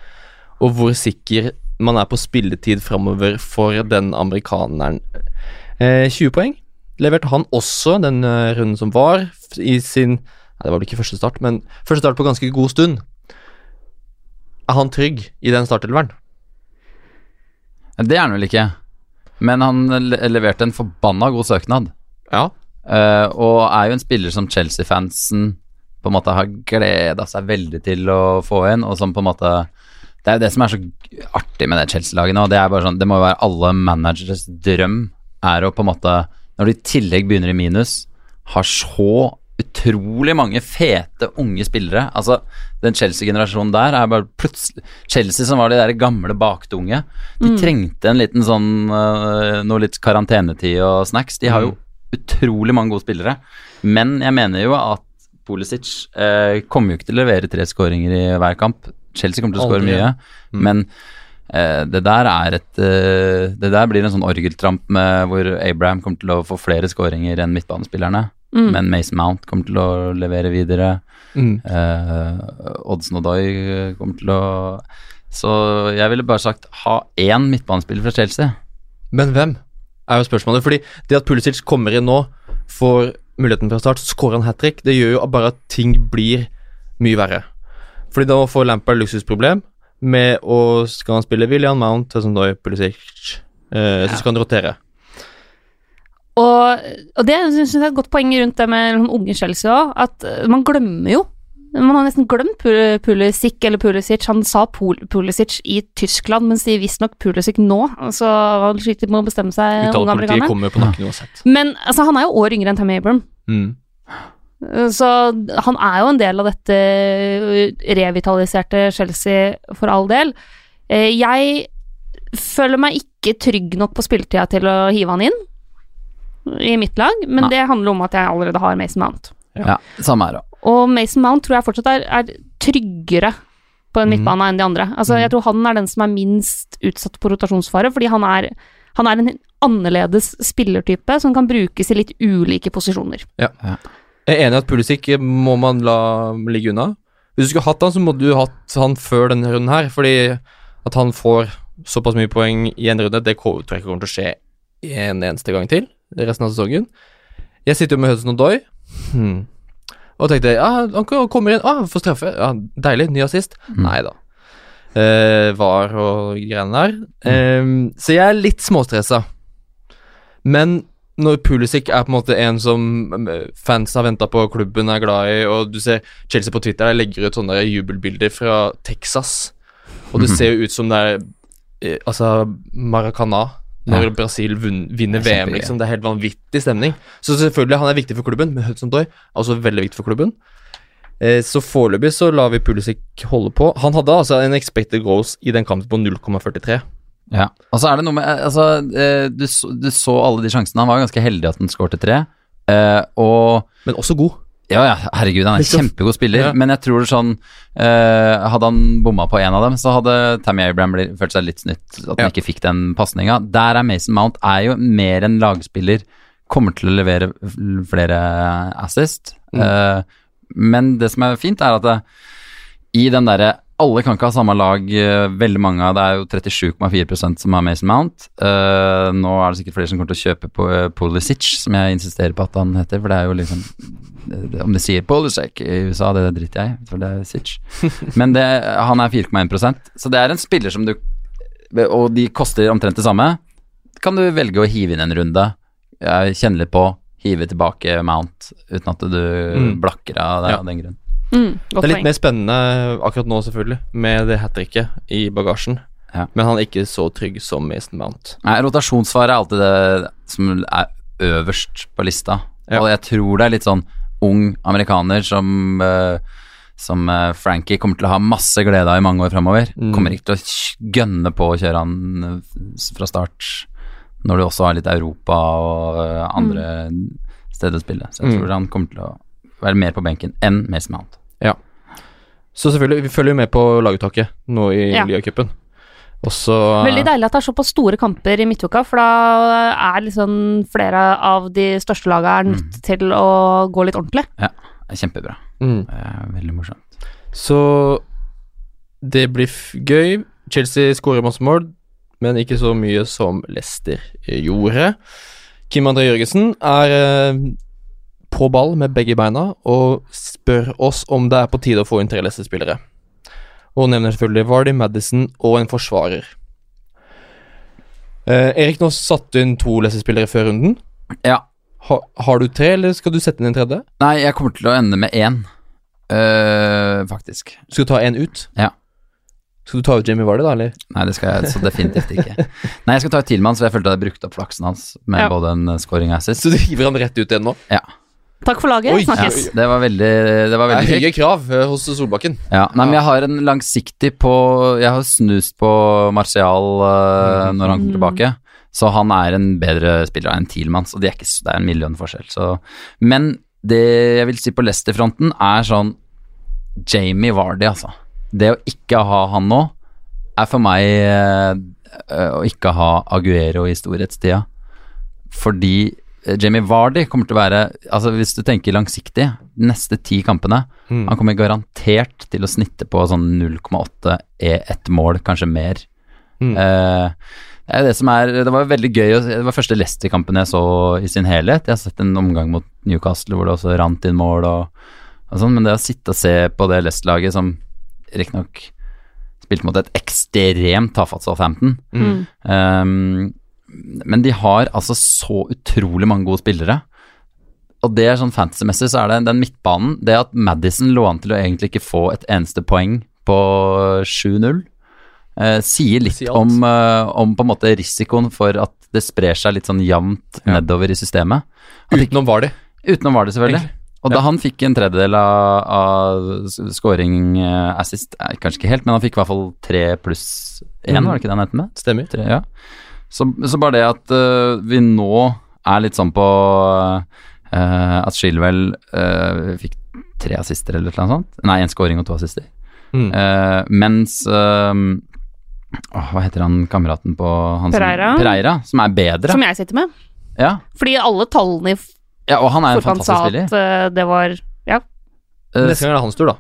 og hvor sikker man er på spilletid framover for den amerikaneren. Eh, 20 poeng leverte han også den eh, runden som var, i sin Nei, det var vel ikke første start, men første start på ganske god stund. Er han trygg i den startelveren? Det er han vel ikke. Men han leverte en forbanna god søknad. Ja. Uh, og er jo en spiller som Chelsea-fansen på en måte har gleda seg veldig til å få inn, og som på en måte Det er jo det som er så artig med det Chelsea-laget nå. Det er bare sånn, det må jo være alle managers drøm er å på en måte, når de i tillegg begynner i minus, har så utrolig mange fete unge spillere. Altså, den Chelsea-generasjonen der er bare plutselig Chelsea som var de der gamle baktunge, de trengte en liten sånn øh, noe litt karantenetid og snacks. De har jo utrolig mange gode spillere, men jeg mener jo at Pulisic eh, kommer jo ikke til å levere tre skåringer i hver kamp. Chelsea kommer til å skåre mye, ja. men eh, det der er et eh, Det der blir en sånn orgeltramp med hvor Abraham kommer til å få flere skåringer enn midtbanespillerne. Mm. Men Mason Mount kommer til å levere videre. Mm. Eh, og Doy kommer til å Så jeg ville bare sagt ha én midtbanespiller fra Chelsea. Men hvem? Er jo spørsmålet. Fordi det at Pulisic kommer inn nå, får muligheten fra start, skårer han hat trick. Det gjør jo bare at ting blir mye verre. Fordi da får Lampard luksusproblem med å Skal han spille William Mount, Tessendoi, Pulisic, eh, så skal han rotere. Og, og det syns jeg er et godt poeng rundt det med liksom, unge Chelsea òg, at eh, man glemmer jo Man har nesten glemt Pulisic eller Pulisic. Han sa Pul Pulisic i Tyskland, mens de visstnok Pulisic nå. Så han sliter med å bestemme seg, Uttalepolitiet kommer på nakken uansett. Men altså, han er jo år yngre enn Tammy Abram. Mm. Så han er jo en del av dette revitaliserte Chelsea, for all del. Eh, Jeg føler meg ikke trygg nok på spilletida til å hive han inn i mitt lag, men Nei. det handler om at jeg allerede har Mason Mount. Ja, samme her òg. Og Mason Mount tror jeg fortsatt er, er tryggere på en Mhm. midtbane enn de andre. Altså, Jeg tror han er den som er minst utsatt på rotasjonsfare, fordi han er, han er en annerledes spillertype som kan brukes i litt ulike posisjoner. Jeg er enig i at Pulisic må man la ligge unna. Hvis du skulle hatt han, så måtte du hatt han før denne runden her. Fordi at han får såpass mye poeng i en runde, det tror jeg ikke kommer til å skje en eneste gang til resten av sesongen. Jeg sitter jo med Hudson Odoi hmm. Og tenkte ja, han kommer inn, ah, får straffe. Ja, deilig, ny assist. Mm. Nei da. Eh, var og greiene der. Em, så jeg er litt småstressa. Men når Pulisic er på en måte en som eh, fans har venta på, klubben er glad i, og du ser Chelsea på Twitter legger ut sånne jubelbilder fra Texas, og det Mhm. ser jo ut som det er eh, altså Maracana når. Brasil vinner er VM, liksom. Det er helt vanvittig stemning. Så selvfølgelig, han er viktig for klubben, men Hudson Doy er også veldig viktig for klubben. Eh, så foreløpig så lar vi Pulisic holde på. Han hadde altså en expected goals i den kampen på 0,43. Ja. Og så er det noe med eh, Altså, eh, du, så- du så alle de sjansene. Han var ganske heldig at han skårte tre. Eh, og Men også god. Ja, ja, herregud, han er en Liksom. kjempegod spiller. Ja. Men jeg tror sånn eh, Hadde han bomma på en av dem, så hadde Tammy Abraham følt seg litt snytt. At han Ja. ikke fikk den pasninga. Der er Mason Mount er jo mer en lagspiller. Kommer til å levere flere assist. Mm. Eh, men det som er fint, er at det, i den derre alle kan ikke ha samme lag, eh, veldig mange av det er jo 37,4% som har Mason Mount. Eh, nå er det sikkert flere som kommer til å kjøpe på uh, Pulisic, som jeg insisterer på at han heter, for det er jo liksom Om de sier Polisek i USA, det driter jeg i, for det er Sitch. Men det, han er 4,1% så det er en spiller som du Og de koster omtrent det samme. Kan du velge å hive inn en runde, jeg kjenner litt på, hive tilbake Mount, uten at du Mm. blakker av det Ja. av den grunn. Mm, Det er litt mer spennende akkurat nå, selvfølgelig, med det hat tricket i bagasjen. Ja. Men han er ikke så trygg som Mason Mount. Nei, rotasjonsfare er alltid det som er øverst på lista. Ja. Og jeg tror det er litt sånn ung amerikaner som eh, som eh, Frankie kommer til å ha masse glede av i mange år framover. Mm. Kommer ikke til å gønne på å kjøre han eh, fra start når du også har litt Europa og andre steder å spille. Så jeg Mm. tror han kommer til å være mer på benken enn Mason Mount. Så selvfølgelig, vi følger jo med på laguttaket nå i Ja. ligacupen. Og så Veldig deilig at det er såpass store kamper i midtuka, for da er liksom flere av de største lagene nødt nødt til å gå litt ordentlig. Det er kjempebra. Mm. Veldig morsomt. Så det blir f gøy. Chelsea skårer masse mål, men ikke så mye som Leicester gjorde. Kim André Jørgensen er eh, på ball med begge beina og spør oss om det er på tide å få inn tre Leicester-spillere. Og nevner selvfølgelig Vardy, Madison og en forsvarer. Eh, Erik, nå satte du inn to Leicester-spillere før runden. Ja. Ha, har du tre, eller skal du sette inn en tredje? Nei, jeg kommer til å ende med én, uh, faktisk. Skal du ta en ut? Ja. Skal du ta ut Jamie Vardy, da, eller? Nei, det skal jeg så definitivt ikke. Nei, jeg skal ta ut Tilman, så jeg følte jeg hadde brukt opp flaksen hans med Ja. både en eh, scoring og assist. Så du hiver han rett ut igjen nå? Takk for laget. Oi, Ja, det var veldig Det var Det veldig høye krav eh, hos Solbakken. Ja, nei, men jeg har en langsiktig på Jeg har snust på Martial øh, når han kommer tilbake. Så han er en bedre spiller enn Thielmann, så det er ikke, så- det er en million forskjell. Så. Men det jeg vil si på Leicester-fronten, er sånn Jamie Vardy, altså. Det å ikke ha han nå, er for meg øh, å ikke ha Aguero i storhetstida. Fordi Jamie Vardy kommer til å være Altså Hvis du tenker langsiktig, de neste ti kampene Mm. Han kommer garantert til å snitte på sånn 0,8 E1 mål, kanskje mer. Mm. Eh, det er det som er Det var veldig gøy Det var første Leicester-kampen jeg så i sin helhet. Jeg har sett en omgang mot Newcastle hvor det også rant inn mål og, og sånn, men det å sitte og se på det Leicester-laget som riktignok spilte mot et ekstremt tafatt Southampton Mm. Um, men de har altså så utrolig mange gode spillere. Og det er sånn fantasy-messig så er det den midtbanen Det at Madison lå an til å egentlig ikke få et eneste poeng på 7-0, eh, sier litt Sier om, eh, om på en måte risikoen for at det sprer seg litt sånn jevnt Ja. nedover i systemet. At utenom var det. utenom var det selvfølgelig. Og da han fikk en tredjedel av, av scoring eh, assist, eh, kanskje ikke helt, men han fikk i hvert fall tre pluss én, mm. var det ikke det han het med? Stemmer. Tre, ja. Så, så bare det at uh, vi nå er litt sånn på uh, at Shilwell uh, fikk tre assister eller noe sånt. Nei, én scoring og to assister. Mm. Eh, mens øh, Hva heter han kameraten på han Pereira. Som, Pereira, som er bedre. Som jeg sitter med. ja. Fordi alle tallene i ja, og han er en sa fantastisk spiller. at eh, det var Ja. Eh, Neste gang er det hans tur, da.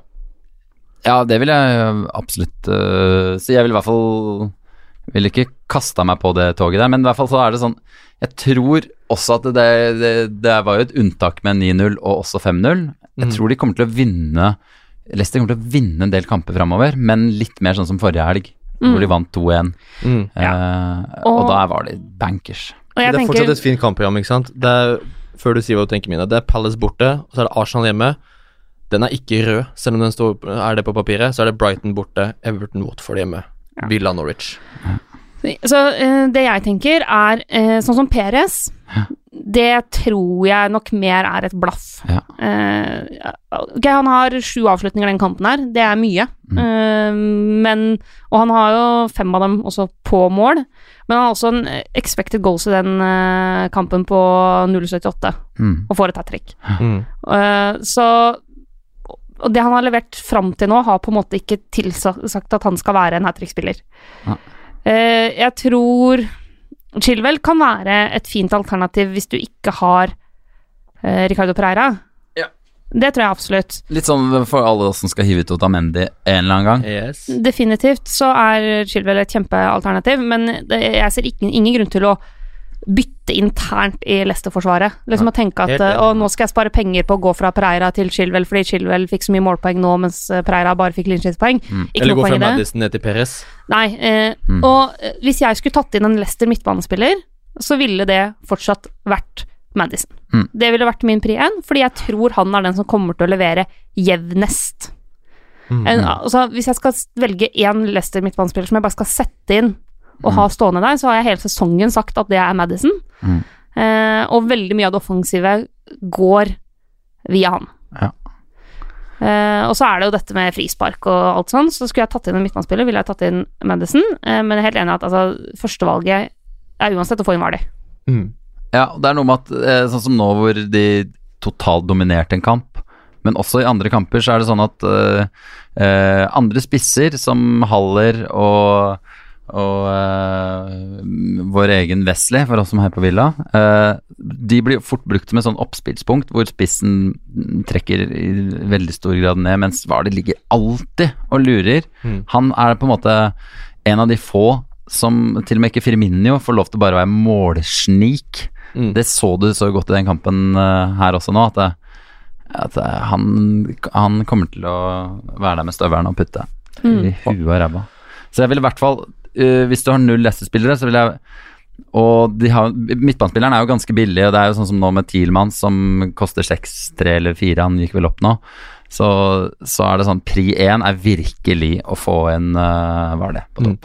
Ja, det vil jeg absolutt uh, si. Jeg vil i hvert fall Vil ikke kasta meg på det toget der, men i hvert fall så er det sånn Jeg tror også at det, det, det var jo et unntak med 9-0 og også 5-0. Jeg Mhm. tror de kommer til å vinne Leicester kommer til å vinne en del kamper framover, men litt mer sånn som forrige helg, Mm. hvor de vant 2-1. Mm. Eh, og Og- da var de bankers. Og jeg det er tenker fortsatt et fint kampprogram, ikke sant? Det er, før du sier hva du tenker, Mine. Det er Palace borte, og så er det Arsenal hjemme. Den er ikke rød, selv om den står, er det på papiret. Så er det Brighton borte, Everton Watford hjemme. Villa Norwich. Så eh, det jeg tenker, er eh, sånn som Perez. Det tror jeg nok mer er et blaff. Ja. Uh, okay, han har sju avslutninger den kampen her, det er mye. Eh, men Og han har jo fem av dem også på mål. Men han har også en expected goals i den uh, kampen på 0,78 Mm. og får et hat trick. Mm. Eh, så Og det han har levert fram til nå, har på en måte ikke tilsagt at han skal være en hat trick-spiller. Ja. Eh, jeg tror Chilwell kan være et fint alternativ hvis du ikke har eh, Ricardo Pereira. Ja. Det tror jeg absolutt. Litt sånn for alle oss som skal hive ut Otamendi en eller annen gang. Yes. Definitivt så er Chilwell et kjempealternativ, men det, jeg ser ikke, ingen grunn til å bytte internt i Leicester-forsvaret. Liksom å tenke at eh, å, nå skal jeg spare penger på å gå fra Pereira til Chilwell fordi Chilwell fikk så mye målpoeng nå, mens Preira Pereira bare fikk linskjøtspoeng. Ikke Mm. Eller gå fra. Madison ned til Perez. Nei, eh, Mm. og eh, hvis jeg skulle tatt inn en Leicester midtbanespiller, så ville det fortsatt vært Madison. Mm. Det ville vært min pri én, fordi jeg tror han er den som kommer til å levere jevnest. Mm. En, altså, hvis jeg skal velge én Leicester midtbanespiller som jeg bare skal sette inn og ha stående der, så har jeg hele sesongen sagt at det er Madison. Mm. Eh, og veldig mye av det offensive går via han. Ja. Eh, og så er det jo dette med frispark og alt sånn, så skulle jeg tatt inn en midtbanespiller, ville jeg tatt inn Madison, eh, men jeg er helt enig i at altså, førstevalget er uansett å få inn Vardø. Mm. Ja, det er noe med at eh, sånn som nå hvor de totalt dominerte en kamp, men også i andre kamper så er det sånn at eh, eh, andre spisser som Haller og og uh, vår egen Wesley, for oss som heier på Villa, uh, de blir fort brukt som et sånn oppspillspunkt hvor spissen trekker i veldig stor grad ned, mens Vardy ligger alltid og lurer. Mm. Han er på en måte en av de få som til og med ikke Firminio får lov til å bare være målsnik. Mm. Det så du så godt i den kampen uh, her også nå, at, det, at det, han, han kommer til å være der med støvelen og putte i huet og ræva. Så jeg vil i hvert fall, eh, hvis du har null Leicester-spillere, så vil jeg og de har, midtbanespilleren er jo ganske billig, og det er jo sånn som nå med Thielmann, som koster 6-3 eller 4, han gikk vel opp nå. Så, så er det sånn Pri 1 er virkelig å få en uh, Hva er det? På topp.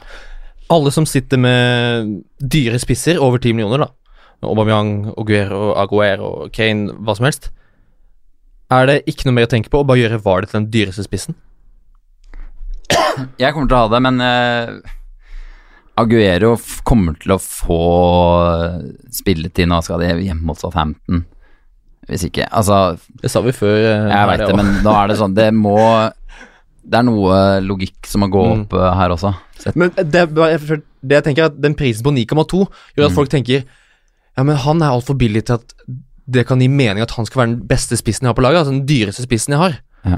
Alle som sitter med dyre spisser, over 10 millioner, da. Aubameyang, Aguero, Aguero, Kane, hva som helst. Er det ikke noe mer å tenke på å bare gjøre VAR til den dyreste spissen? Jeg kommer til å ha det, men eh, Aguero f- kommer til å få spilletid nå, skal de hjemme mot Southampton. Hvis ikke Altså, Det sa vi før. eh, jeg veit det, også. men da er det sånn Det må Det er noe logikk som må gå Mm. opp eh, her også. Sett. Men det, er det jeg tenker er at Den prisen på 9,2 gjør at Mm. folk tenker Ja, men han er altfor billig til at det kan gi mening at han skal være den beste spissen jeg har på laget. Altså den dyreste spissen jeg har. Ja.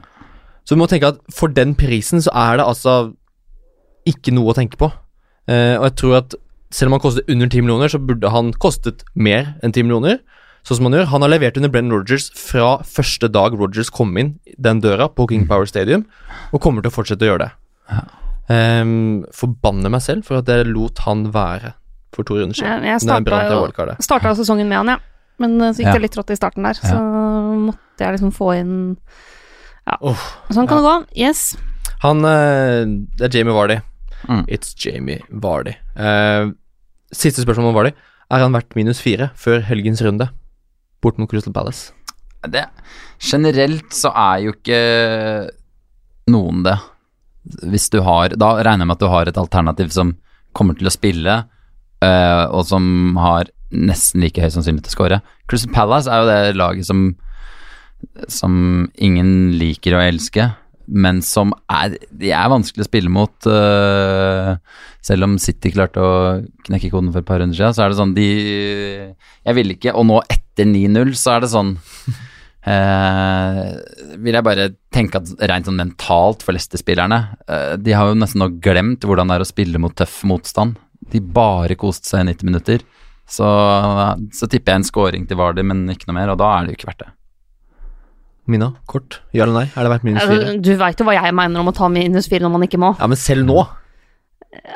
Så du må tenke at for den prisen så er det altså ikke noe å tenke på. Eh, og jeg tror at selv om han kostet under 10 millioner, så burde han kostet mer enn 10 millioner. Sånn som han gjør. Han har levert under Brennan Rogers fra første dag Rogers kom inn den døra på King Power Stadium, og kommer til å fortsette å gjøre det. Um, forbanner meg selv for at jeg lot han være for to runder siden. Jeg, jeg starta sesongen med han, ja. Men eh, så gikk Ja. det litt rått i starten der, så måtte jeg liksom få inn Ja. Oh, Sånn kan det gå. Yes. Han eh, Det er Jamie Vardy. Mm. It's Jamie Vardy. Eh, siste spørsmål om Vardy. Er han verdt minus fire før helgens runde bort mot Crystal Palace? det, generelt så er jo ikke noen det. Hvis du har Da regner jeg med at du har et alternativ som kommer til å spille, eh, og som har nesten like høy sannsynlighet til å score. Crystal Palace er jo det laget som som ingen liker å elske, men som er De er vanskelig å spille mot. Uh, selv om City klarte å knekke koden for et par runder siden, så er det sånn de Jeg ville ikke Og nå etter 9-0, så er det sånn uh, vil jeg bare tenke at rent sånn mentalt for Leicester-spillerne uh, De har jo nesten nå glemt hvordan det er å spille mot tøff motstand. De bare koste seg i 90 minutter. Så, så tipper jeg en scoring til Vardy, men ikke noe mer, og da er det jo ikke verdt det. Mina, kort. Ja eller nei? Er det verdt minus fire? Altså, du veit jo hva jeg mener om å ta minus fire når man ikke må. Ja, men selv nå.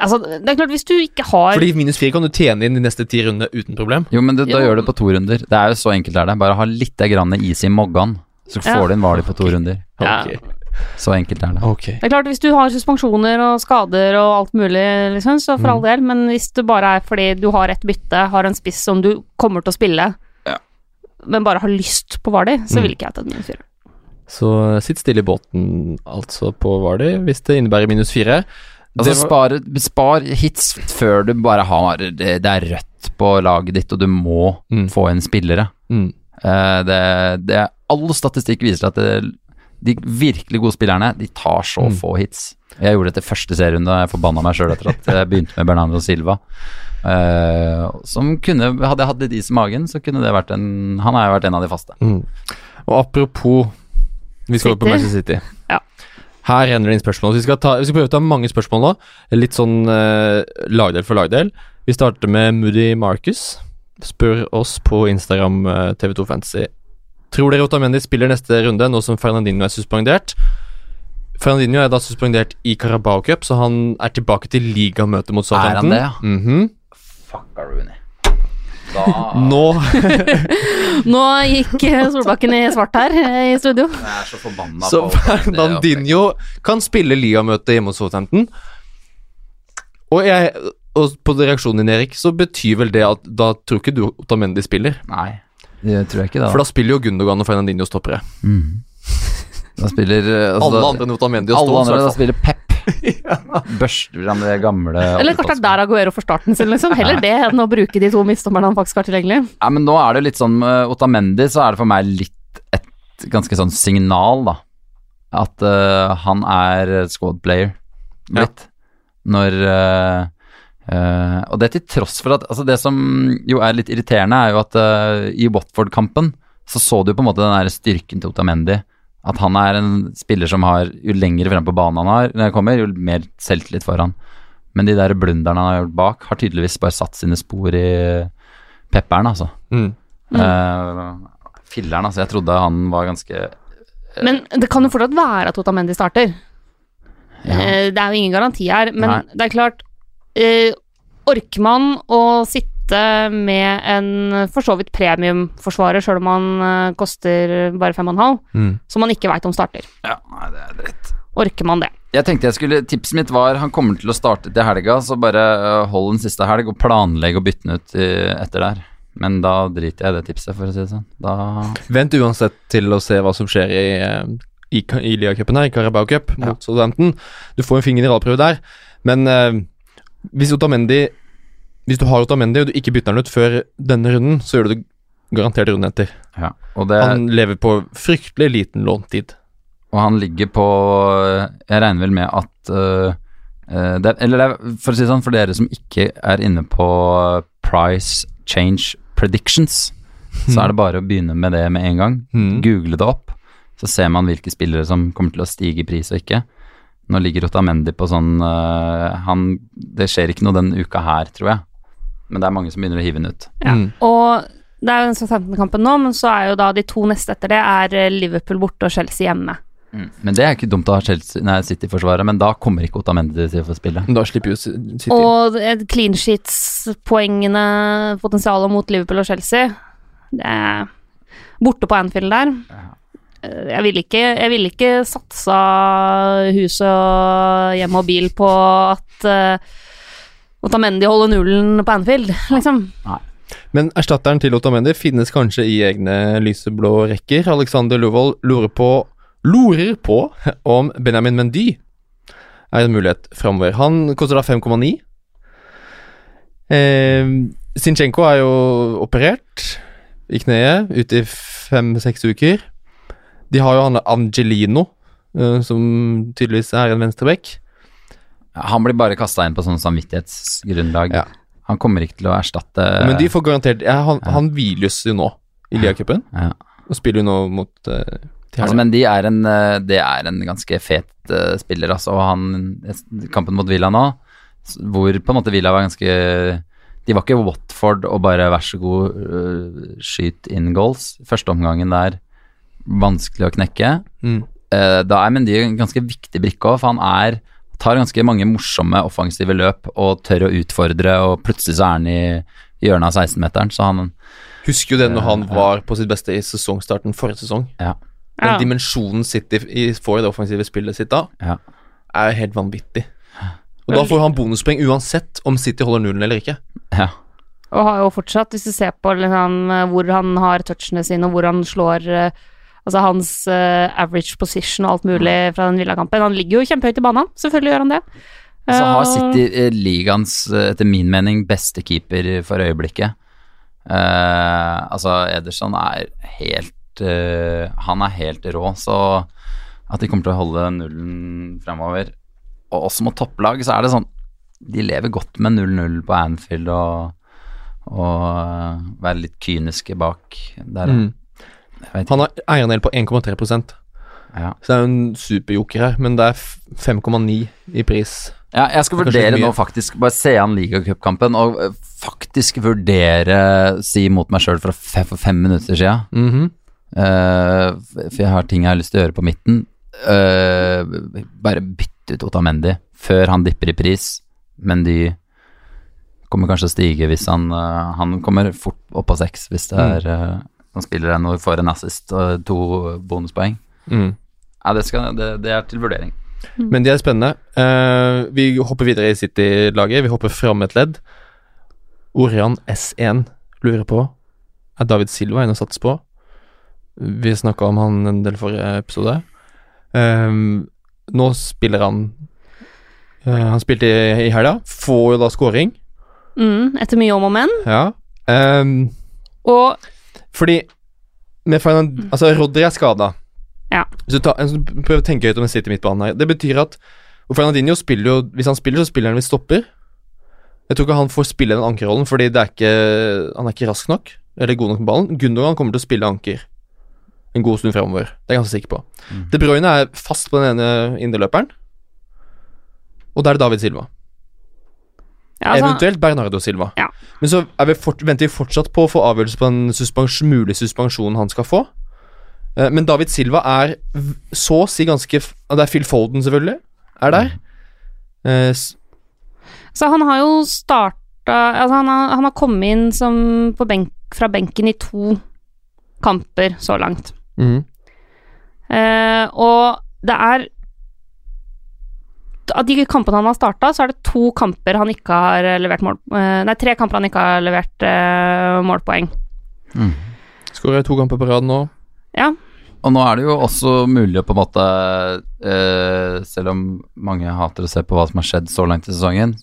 Altså, det er klart, hvis du ikke har Fordi minus fire kan du tjene inn de neste ti rundene uten problem. Jo, men det, da Jo. gjør du det på to runder. Det er jo så enkelt er det. Bare ha litt grann is i moggan, så Ja. får du inn Vardy på to runder. Ja. Ok. Så enkelt er det. Ok. Det er klart, hvis du har suspensjoner og skader og alt mulig, liksom, så for Mm. all del, men hvis det bare er fordi du har et bytte, har en spiss som du kommer til å spille. Men bare har lyst på Vardy, så Mm. vil ikke jeg ta minus fire. Så sitt stille i båten, altså, på Vardy, hvis det innebærer minus fire. Altså var- spar, spar hits før du bare har det, det er rødt på laget ditt, og du må Mm. få inn spillere. Mm. Eh, det, det, all statistikk viser at det, de virkelig gode spillerne De tar så Mm. få hits. Jeg gjorde det til første serierunde, og jeg forbanna meg sjøl etter at jeg begynte med Bernardo Silva. Eh, som kunne Hadde jeg hatt litt is i magen, så kunne det vært en Han har jo vært en av de faste. Mm. Og apropos Vi skal over på. Manchester City. Ja. Her renner det inn spørsmål. Så vi skal, ta, vi skal prøve å ta mange spørsmål nå. Litt sånn uh, lagdel for lagdel. Vi starter med Moody Marcus. Spør oss på Instagram uh, TV2 Fantasy. Tror dere Otamendi spiller neste runde, nå som Fernandinho er suspendert? Fernandinho er da suspendert i Carabao Cup, så han er tilbake til ligamøtet mot Southampton. Er han det, ja? Mhm. Fucka Rooney. Da Nå Nå gikk eh, Solbakken i svart her eh, i studio. Jeg er så forbanna Så på Fernandinho kan spille Lia-møte hjemme hos Southampton. Og, jeg, og på reaksjonen din, Erik, så betyr vel det at da tror ikke du Otamendi spiller. Nei, det tror jeg ikke, da. For da spiller jo Gundogan og Fernandinho stoppere. Mhm. Da spiller eh, altså, Alle andre enn Otamendi og Alle andre, da spiller Pep. Børster fram det gamle Eller kanskje det er der Aguero får starten sin, liksom. Heller det enn å bruke de to midtstopperne han faktisk har tilgjengelig. Ja, men nå er det litt sånn med Otamendi, så er det for meg litt et ganske sånn signal, da. At uh, han er squad player blitt. Når uh, uh, Og det til tross for at Altså, det som jo er litt irriterende, er jo at i Watford-kampen så så du på en måte den der styrken til Otamendi. At han er en spiller som har Jo lengre frem på banen han har, når jeg kommer, jo mer selvtillit får han. Men de der blunderne han har gjort bak, har tydeligvis bare satt sine spor i pepperen, altså. Mm. Eh, filleren, altså. Jeg trodde han var ganske Men det kan jo fortsatt være at Otamendi starter. Ja. Uh, Det er jo ingen garanti her, men Nei. det er klart eh, Orker man å sitte med en for så vidt premiumforsvarer, sjøl om han eh, koster bare 5,5, Mm. som man ikke veit om starter? Ja, nei, det er dritt. Orker man det? Jeg tenkte jeg skulle Tipset mitt var han kommer til å starte til helga, så bare øh, hold den siste helg og planlegg å bytte den ut i, etter der. Men da driter jeg i det tipset, for å si det sånn. Da Vent uansett til å se hva som skjer i, i, i, Lia-cupen her, i Carabao Cup Ja. mot Southampton. Du får en fingerneralprøve der, men eh, hvis Otamendi Hvis du har Otamendi og du ikke bytter han ut før denne runden, så gjør du det garantert runden etter. Ja. Det, Han lever på fryktelig liten låntid. og han ligger på Jeg regner vel med at øh, det, Eller det er, for å si det sånn, for dere som ikke er inne på price change predictions, så er det bare å begynne med det med en gang. Mm. Google det opp, så ser man hvilke spillere som kommer til å stige i pris og ikke. Nå ligger Otamendi på sånn uh, han, Det skjer ikke noe denne uka her, tror jeg. Men det er mange som begynner å hive den ut. Ja. Mm. Og det er jo den Southampton-kampen nå, men så er jo da de to neste etter det er eh, Liverpool borte og Chelsea hjemme. Men det er ikke dumt å ha Chelsea- nei, City-forsvaret, men da kommer ikke Otamendi til å få spille. Da slipper jo City. Og clean sheets-poengene, potensialet mot Liverpool og Chelsea Det er borte på Anfield der. Eh, Jeg ville ikke, jeg ville ikke satsa huset og hjem og bil på at uh, Otamendi holder nullen på Anfield, liksom. Men erstatteren til Otamendi finnes kanskje i egne lyseblå rekker. Alexander Lovold lurer på, lurer på om Benjamin Mendy er en mulighet framover. Han koster da 5,9. Eh, Sinchenko er jo operert i kneet, ute i fem-seks uker. De har jo han Angelino, eh, som tydeligvis er en venstreback. Han blir bare kasta inn på sånn samvittighetsgrunnlag. Ja. Han kommer ikke til å erstatte Men de får garantert ja, Han, han hviles jo nå i Lia-cupen, ja. og spiller jo nå mot uh, Altså, men de er en, eh, det er en ganske fet uh, spiller, altså. Og han Kampen mot Villa nå, hvor på en måte Villa var ganske De var ikke Watford og bare vær så god, uh, skyt in goals. Første omgangen der vanskelig å knekke. Mm. Uh, da er Mendy en ganske viktig brikke òg, for han er tar ganske mange morsomme offensive løp og tør å utfordre, og plutselig så er han i hjørnet av 16-meteren, så han Husker jo det når han var på sitt beste i sesongstarten forrige sesong. Ja. Den Ja. dimensjonen City får i det offensive spillet sitt da, Ja. er helt vanvittig. Og da får han bonuspoeng uansett om City holder nullen eller ikke. ja. Og har jo fortsatt, hvis du ser på liksom, eh, hvor han har touchene sine, og hvor han slår eh, Altså hans uh, average position og alt mulig fra den Villa-kampen. Han ligger jo kjempehøyt i banen, selvfølgelig gjør han det. Så har Eh, City uh, ligaens, eh, etter min mening, beste keeper for øyeblikket. Eh, altså, Ederson er helt Han er helt rå, så at de kommer til å holde nullen fremover Og også mot topplag, så er det sånn De lever godt med 0-0 på Anfield og, og være litt kyniske bak der. Mm. Han har eierandel på 1,3 Ja. så det er jo en superjoker her, men det er 5,9 i pris. Ja, jeg skal er vurdere nå faktisk Bare se an ligacupkampen og eh, faktisk vurdere si mot meg sjøl for, for fem minutter sia. Mm -hmm. uh, for jeg har ting jeg har lyst til å gjøre på midten. Uh, bare bytte ut Otamendi før han dipper i pris. Men de kommer kanskje å stige hvis han uh, Han kommer fort opp på seks hvis det Mm. er Han spiller en og får en assist og to bonuspoeng. Mm. Ja, det, skal, det, det er til vurdering. Men de er spennende. Uh, vi hopper videre i City-laget. Vi hopper fram et ledd. Orion S1 lurer på Er David Silva en å satser på? Vi snakka om han en del forrige episode. Ehm, nå spiller han uh, Han spilte i, i helga, får jo da scoring. Mm, etter mye om og men. Ja. Um, Og fordi med Fernan, Altså, Rodri er skada. Ja. Hvis du prøver å tenke høyt om en City midtbane her. Det betyr at og Fernandinho spiller jo Hvis han spiller, så spiller han hvis stopper. Jeg tror ikke han får spille den ankerrollen, fordi det er ikke, han er ikke rask nok. Eller god nok med ballen. Gundogan kommer til å spille anker en god stund fremover. Det er jeg ganske sikker på. Mm. De Bruyne er fast på den ene indreløperen. Og da er det David Silva. Ja, altså, Eventuelt Bernardo Silva. Ja. Men så vi fort, venter vi fortsatt på å få avgjørelse på den suspens, mulige suspensjonen han skal få. Eh, Men David Silva er så å si ganske Det er Phil Foden, selvfølgelig, er der. S- Så han har jo starta Altså, han har, han har kommet inn som på benk, fra benken i to kamper så langt. Mm. Uh, og det er Av de kampene han har starta, så er det to kamper han ikke har levert mål eh, Nei, tre kamper han ikke har levert uh, målpoeng. Mm. Skårer to kamper på rad nå. Ja. Og nå er det jo også mulig å på en måte uh, Selv om mange hater å se på hva som har skjedd så langt i sesongen,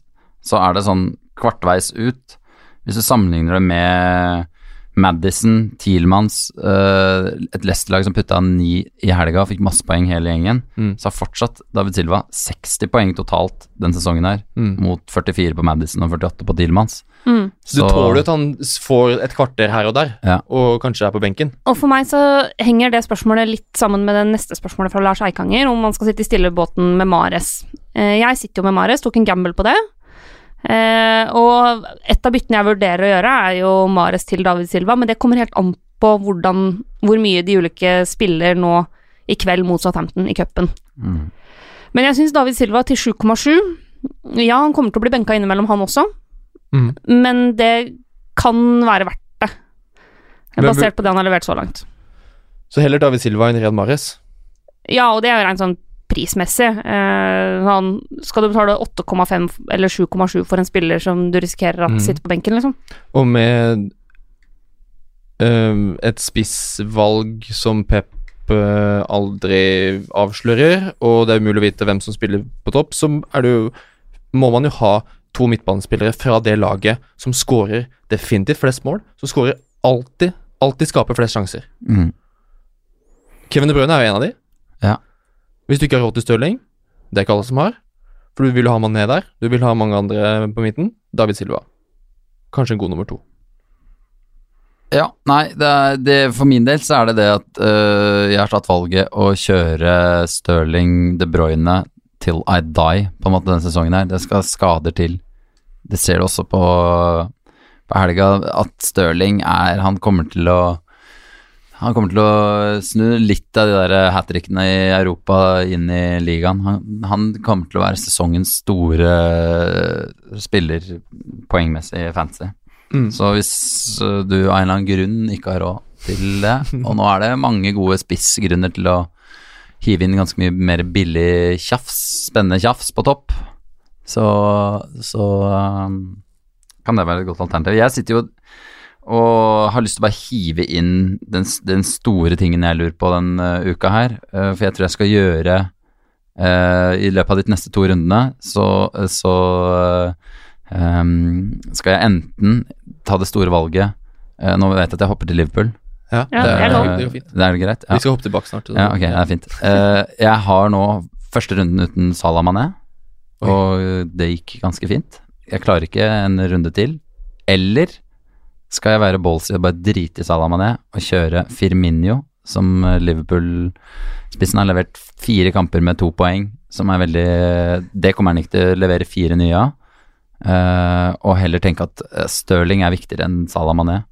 så er det sånn kvartveis ut. Hvis du sammenligner det med Madison, Thielmanns, uh, et Leicester-lag som putta ni i helga og fikk masse poeng hele gjengen, Mm. så har fortsatt David Silva 60 poeng totalt den sesongen her, Mm. mot 44 på Madison og 48 på Thielmanns. Mm. Så du tåler jo at han får et kvarter her og der, Ja. og kanskje er på benken. Og for meg så henger det spørsmålet litt sammen med det neste spørsmålet fra Lars Eikanger, om man skal sitte i stillebåten med Mares. Eh, jeg sitter jo med Mares, tok en gamble på det. Eh, og et av byttene jeg vurderer å gjøre, er jo Mares til David Silva, men det kommer helt an på hvordan, hvor mye de ulike spiller nå i kveld mot Southampton i cupen. Mm. Men jeg syns David Silva til 7,7 Ja, han kommer til å bli benka innimellom, han også, Mm. men det kan være verdt det. Basert på det han har levert så langt. Så heller David Silva enn Riyad Mares? Ja, og det er jo rent sånn prismessig. Eh, han, skal du betale 8,5 eller 7,7 for en spiller som du risikerer at mm. sitter på benken, liksom? Og med øhm, et spissvalg som Pep øh, aldri avslører, og det er umulig å vite hvem som spiller på topp, så er det jo må man jo ha to midtbanespillere fra det laget som skårer definitivt flest mål, som skårer alltid, alltid skaper flest sjanser. Mm. Kevin De Bruyne er jo en av de. Ja. Hvis du ikke har råd til Stirling, det er ikke alle som har, for du vil ha Mané der, du vil ha mange andre på midten, David Silva. Kanskje en god nummer to. Ja, nei, det er, det, for min del så er det det at øh, jeg har tatt valget å kjøre Stirling De Bruyne til I die, på en måte, denne sesongen her. Det skal skader til. Det ser du også på, på helga, at Stirling er Han kommer til å han kommer til å snu litt av de der hat trickene i Europa inn i ligaen. Han, han kommer til å være sesongens store spiller poengmessig i fantasy. Mm. Så hvis uh, du av en eller annen grunn ikke har råd til det, og nå er det mange gode spissgrunner til å hive inn ganske mye mer billig tjafs, spennende tjafs på topp, så, så um, kan det være et godt alternativ. Jeg sitter jo og har lyst til å bare hive inn den, den store tingen jeg lurer på den uh, uka her, uh, for jeg tror jeg skal gjøre uh, I løpet av de neste to rundene så, så um, skal jeg enten ta det store valget uh, Nå vet jeg at jeg hopper til Liverpool. Ja, Ja, det er det fint. Det er greit? Vi skal hoppe tilbake snart. Ja, ok, det er fint. Eh, jeg har nå første runden uten Salah Mané, og det gikk ganske fint. Jeg klarer ikke en runde til. Eller skal jeg være ballsy og bare drite i Salah Mané og kjøre Firminio, som Liverpool-spissen har levert fire kamper med to poeng, som er veldig Det kommer han ikke til å levere fire nye av. Uh, og heller tenke at eh, Stirling er viktigere enn Salah Mané.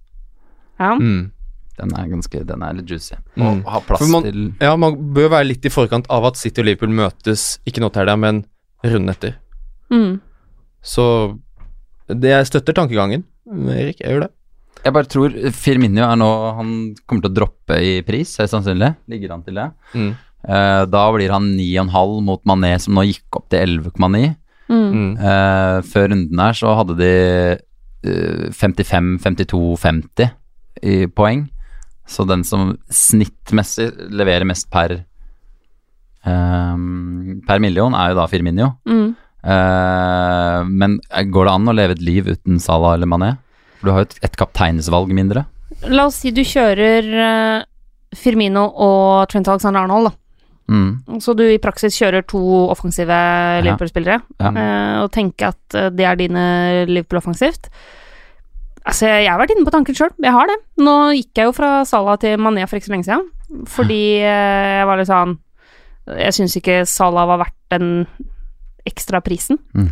Ja. Mm. Den er ganske Den er litt juicy. Mm. Og ha plass man- til Ja, man bør være litt i forkant av at City og Liverpool møtes, ikke nå til helga, men runden etter. Mm. Så det jeg støtter tankegangen, Erik. Jeg gjør det. Jeg bare tror Firminio er nå Han kommer til å droppe i pris, høyst sannsynlig. Ligger han til det? Mm. Eh, da blir han 9,5 mot Mané, som nå gikk opp til 11,9. Mm. Mm. Eh, før runden her så hadde de eh, 55, 52, 50 i poeng. Så den som snittmessig leverer mest per Ehm, per million er jo da Firminio. Mm. Eh, men går det an å leve et liv uten Salah eller Mané? For du har jo et, et kapteinsvalg mindre. La oss si du kjører eh, Firmino og Trent Alexander-Arnold, da. Mm. Så du i praksis kjører to offensive Liverpool-spillere, Ja. eh, og tenker at eh, det er dine Liverpool offensivt. Altså, jeg har vært inne på tanken sjøl, jeg har det. Nå gikk jeg jo fra Salah til Mané for ikke så lenge siden, fordi jeg var litt sånn Jeg syns ikke Salah var verdt den ekstra prisen. Mm.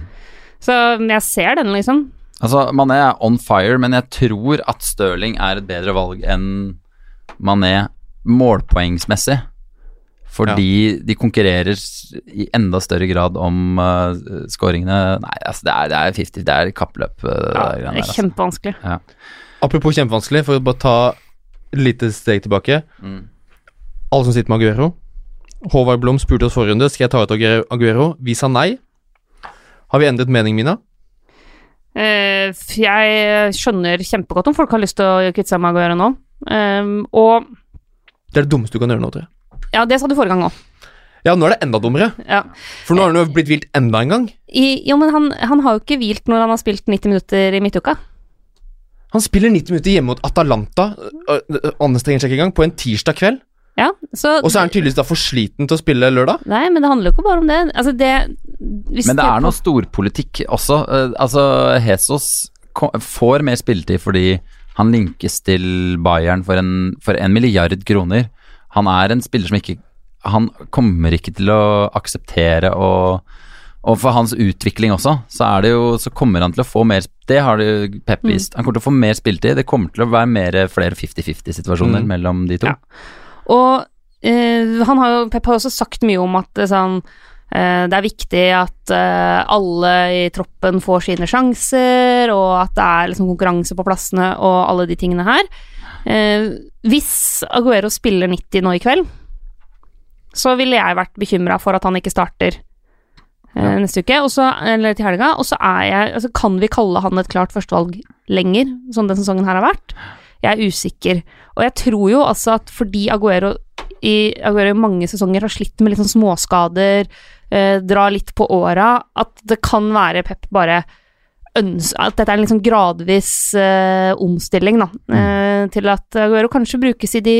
Så jeg ser den, liksom. Altså, Mané er on fire, men jeg tror at Stirling er et bedre valg enn Mané målpoengsmessig. Fordi de konkurrerer i enda større grad om uh, scoringene. Nei, altså, det er, det er 50, det er kappløp. uh, det Det er der, altså. kjempevanskelig. Apropos kjempevanskelig, for å bare ta et lite steg tilbake. Mm. Alle som sitter med Aguero. Håvard Blom spurte oss forrige runde skal jeg ta ut Aguero- Aguero. Vi sa nei. Har vi endret mening, Mina? Eh, jeg skjønner kjempegodt om folk har lyst til å kvitte seg med Aguero nå. Um, og Det er det dummeste du kan gjøre nå, tror jeg. ja, det sa du forrige gang òg. Ja, nå er det enda dummere. Ja. For nå har han jo blitt vilt enda en gang. I- Jo, men han, han har jo ikke hvilt når han har spilt 90 minutter i midtuka. Han spiller 90 minutter hjemme mot Atalanta, øh, øh, anstrenger seg ikke engang, på en tirsdag kveld. Ja, så Og så er han tydeligvis da for sliten til å spille lørdag. Nei, men det handler jo ikke bare om det. Altså, det hvis Men det er noe storpolitikk også. Eh, altså, Hesos får mer spilletid fordi han linkes til Bayern for en, for en milliard kroner. Han er en spiller som ikke Han kommer ikke til å akseptere og og for hans utvikling også, så er det jo Så kommer han til å få mer Det har det Pep vist. Han kommer til å få mer spilletid. Det kommer til å være mer flere 50-50-situasjoner Mm. mellom de to. Ja. Og eh, han har jo, Pep har også sagt mye om at sånn, eh, det er viktig at eh, alle i troppen får sine sjanser, og at det er liksom konkurranse på plassene og alle de tingene her. Eh, hvis Aguero spiller 90 nå i kveld, så ville jeg vært bekymra for at han ikke starter Ja. neste uke, også, eller til helga. Og så er jeg altså Kan vi kalle han et klart førstevalg lenger, som den sesongen her har vært? Jeg er usikker. Og jeg tror jo altså at fordi Aguero i, Aguero i mange sesonger har slitt med litt sånn småskader, eh, dra litt på åra, at det kan være Pep bare At dette er en sånn gradvis eh, omstilling, da. Eh, til at Aguero kanskje brukes i de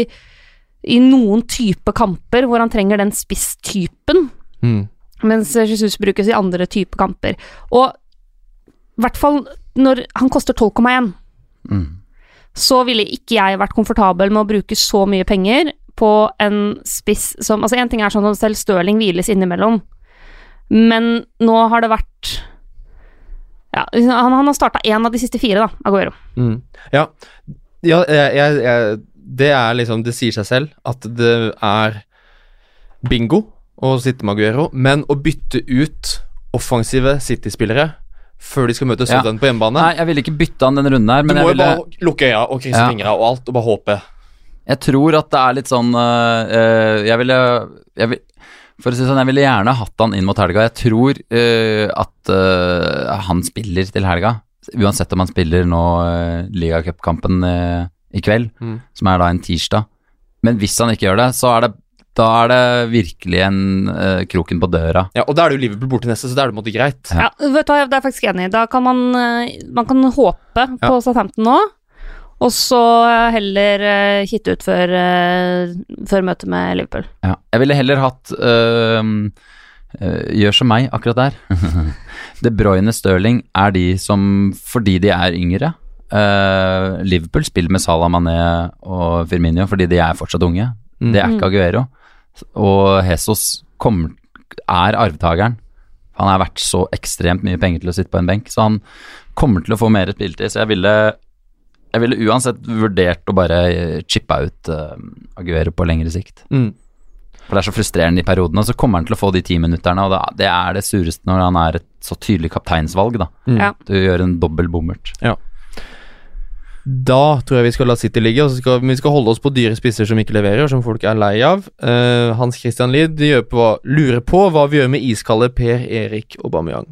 i noen type kamper hvor han trenger den spisstypen, Mm. mens Jesus brukes i andre type kamper. Og i hvert fall når han koster 12,1 Mm. Så ville ikke jeg vært komfortabel med å bruke så mye penger på en spiss som Altså, én ting er sånn at selv Stirling hviles innimellom, men nå har det vært Ja, han, han har starta én av de siste fire, da, Aguero. Mm. Ja, ja jeg, jeg, jeg, det er liksom Det sier seg selv at det er bingo å sitte med Aguero, men å bytte ut offensive City-spillere før de skal møte Ja. På hjemmebane Nei, jeg ville ikke bytte han denne runden her, Du må jo ville bare lukke øya og krysse fingra og alt, og bare håpe. Jeg tror at det er litt sånn øh, Jeg ville jeg vil, For å si sånn, jeg ville gjerne hatt han inn mot helga. Jeg tror øh, at øh, han spiller til helga. Uansett om han spiller nå uh, ligacupkampen i kveld, Mm. som er da en tirsdag. Men hvis han ikke gjør det, så er det da er det virkelig en uh, kroken på døra. Ja, Og da er det jo Liverpool borte neste, så da er det på en måte greit. Ja. Ja, vet du hva, det er faktisk enig i. Da kan man, eh, man kan håpe på Southampton nå, og så heller uh, hitte ut før, uh, før møtet med Liverpool. Ja. Jeg ville heller hatt Gjør som meg akkurat der. De Bruyne Stirling er de som, fordi de er yngre Liverpool spiller med Salah Mané og Firmino fordi de er fortsatt unge. Det er ikke Aguero. Og Jesus kommer, er arvtakeren. Han er verdt så ekstremt mye penger til å sitte på en benk, så han kommer til å få mer spilletid. Så jeg ville, jeg ville uansett vurdert å bare chippe ut uh, Aguero på lengre sikt. Mm. For det er så frustrerende i periodene, og så kommer han til å få de ti minutterne, og det er det sureste når han er et så tydelig kapteinsvalg, da. Mm. Du gjør en dobbel bommert. Da tror jeg vi skal la City ligge, og skal vi skal holde oss på dyre spisser som ikke leverer, og som folk er lei av. Uh, Hans Christian Lid lurer på hva vi gjør med iskalde Per Erik Aubameyang.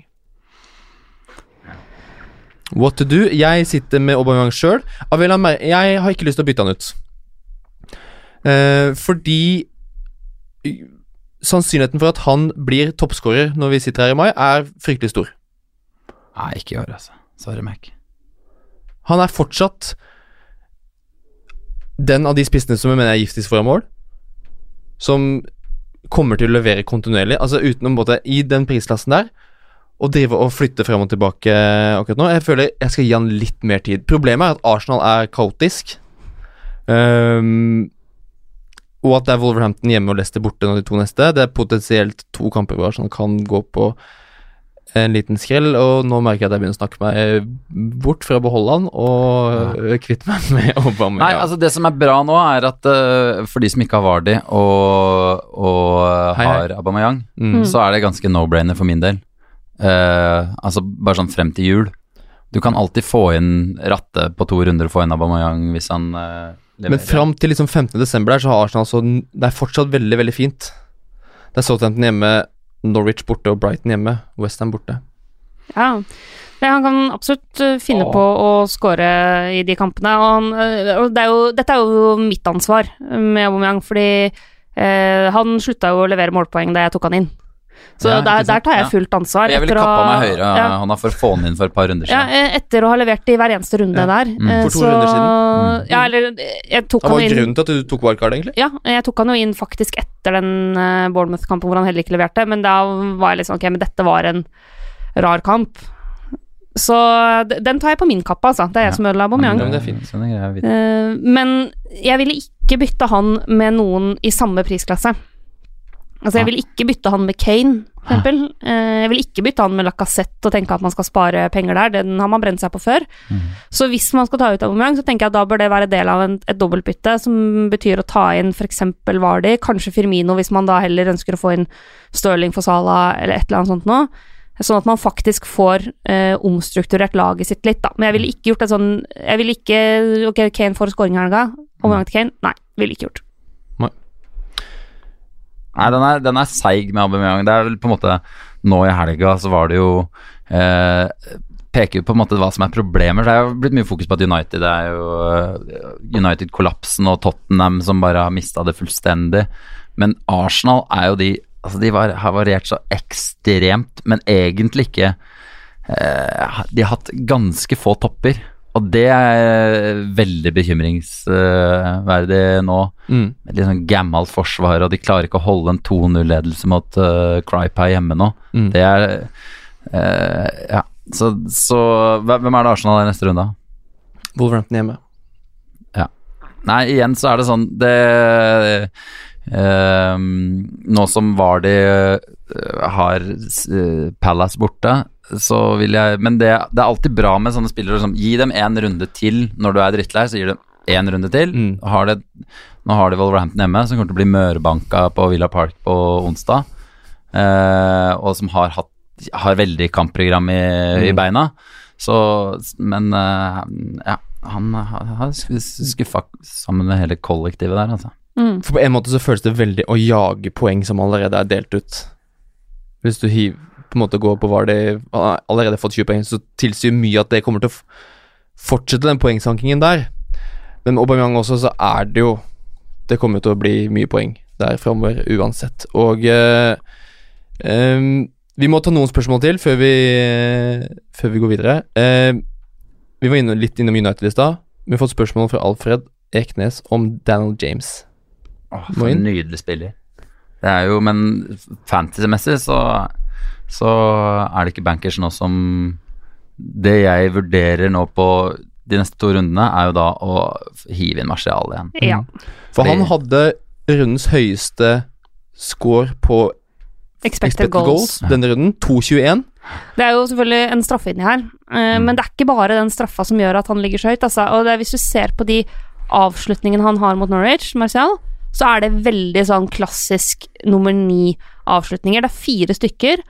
What to do? Jeg sitter med Aubameyang sjøl. Jeg har ikke lyst til å bytte han ut. Uh, fordi sannsynligheten for at han blir toppskårer når vi sitter her i mai, er fryktelig stor. Nei, ikke i år, altså. Sorry, Mac. Han er fortsatt den av de spissene som jeg mener er giftigst foran mål, som kommer til å levere kontinuerlig. Altså utenom både i den prisklassen der, å drive og flytte frem og tilbake akkurat nå. Jeg føler jeg skal gi han litt mer tid. Problemet er at Arsenal er kaotisk. Um, og at det er Wolverhampton hjemme og Leicester borte nå de to neste. Det er potensielt to kamper hvor Arsenal kan gå på en liten skrell, og nå merker jeg at jeg begynner å snakke meg bort fra å beholde han og kvitte meg med Obama. Nei, altså det som er bra nå, er at uh, for de som ikke har Vardi og, og Hei, hei. har Aubameyang, Mm. så er det ganske no-brainer for min del. Uh, altså bare sånn frem til jul. Du kan alltid få inn Ratte på to runder og få inn Aubameyang hvis han uh, leverer. Men fram til liksom 15. desember så har Arsenal så Det er fortsatt veldig, veldig fint. Det er Southampton hjemme, Norwich borte og Brighton hjemme. Westham borte. Ja. Han kan absolutt finne finne på å score i de kampene. Og han, uh, og det er jo, dette er jo mitt ansvar med Aubameyang, fordi eh, han slutta jo å levere målpoeng da jeg tok han inn. Så Ja, der, der tar jeg fullt ansvar. Jeg ville kappa meg høyere ja, har for å få han inn for et par runder siden. Ja, etter å ha levert i hver eneste runde Ja. der. Mm. eh, For to så, runder siden. Ja, eller eh, jeg tok han var inn grunnen til at du tok wildcard, egentlig? Ja, jeg tok han jo inn faktisk etter den uh, Bournemouth-kampen hvor han heller ikke leverte, men da var jeg liksom ok, men dette var en rar kamp. Så den tar jeg på min kappe, altså. Det er jeg Ja. som ødela Aubameyang. men det. Sånn Eh, men jeg ville ikke bytte han med noen i samme prisklasse. Altså, jeg vil ikke bytte han med Kane, for eksempel. Eh, jeg vil ikke bytte han med Lacassette og tenke at man skal spare penger der. Den har man brent seg på før. Mhm. Så hvis man skal ta ut Aubameyang, så tenker jeg at da bør det være del av en, et dobbeltbytte, som betyr å ta inn f.eks. Vardi, kanskje Firmino, hvis man da heller ønsker å få inn Stirling for Salah eller et eller annet sånt noe. Sånn at man faktisk får eh, omstrukturert laget sitt litt, da. Men jeg ville ikke gjort det sånn Jeg ville ikke Ok, Kane får scoring i helga. omgang til Kane? Nei, ville ikke gjort. Nei, den er, den er seig med Aubameyang. Det er vel på en måte Nå i helga så var det jo eh, Peker på en måte hva som er problemer. Det er jo blitt mye fokus på at United er jo eh, United-kollapsen og Tottenham som bare har mista det fullstendig. Men Arsenal er jo de Altså, de var, har variert så ekstremt, men egentlig ikke eh, De har hatt ganske få topper. Og det er veldig bekymringsverdig nå Mm. et litt sånn gammelt forsvar, og de klarer ikke å holde en 2-0-ledelse mot uh, Crypie hjemme nå. Mm. Det er uh, Ja, så, så Hvem er det Arsenal er i neste runde? Wolverhampton hjemme. Nei, igjen så er det sånn Det uh, Nå som Vardy uh, har Palace borte, så vil jeg Men det, det er alltid bra med sånne spillere Liksom, Gi dem én runde til når du er drittlei, så gir du én runde til. Mm. Har det, nå har de Wolverhampton hjemme, som kommer til å bli mørbanka på Villa Park på onsdag. eh, og som har, hatt, har veldig kampprogram i, i Mm. beina. Så Men eh, ja, han har skuffa sammen med hele kollektivet der, altså. Mm. For på en måte så føles det veldig å jage poeng som allerede er delt ut. Hvis du hiv, på en måte går på var det han har allerede fått 20 poeng, så tilsier mye at det kommer til å fortsette den poengsankingen der. Men med Aubameyang også, så er det jo Det kommer til å bli mye poeng der framover uansett. Og eh, em, vi må ta noen spørsmål til før vi, før vi går videre. Eh, vi var inne, litt innom United i stad. Vi har fått spørsmål fra Alfred Eknes om Daniel James. Åh, for en nydelig spiller. Det er jo, men fantasy-messig så, så er det ikke bankers nå som Det jeg vurderer nå på de neste to rundene, er jo da å hive inn Martial igjen. Ja. For Fordi- han hadde rundens høyeste score på Expected, goals. denne runden. 2,21. Det er jo selvfølgelig en straffe inni her, eh, Mm. men det er ikke bare den straffa som gjør at han ligger så høyt. Altså. Og det er, hvis du ser på de avslutningene han har mot Norwich, Martial, så er det veldig sånn klassisk nummer ni-avslutninger. Det er fire stykker.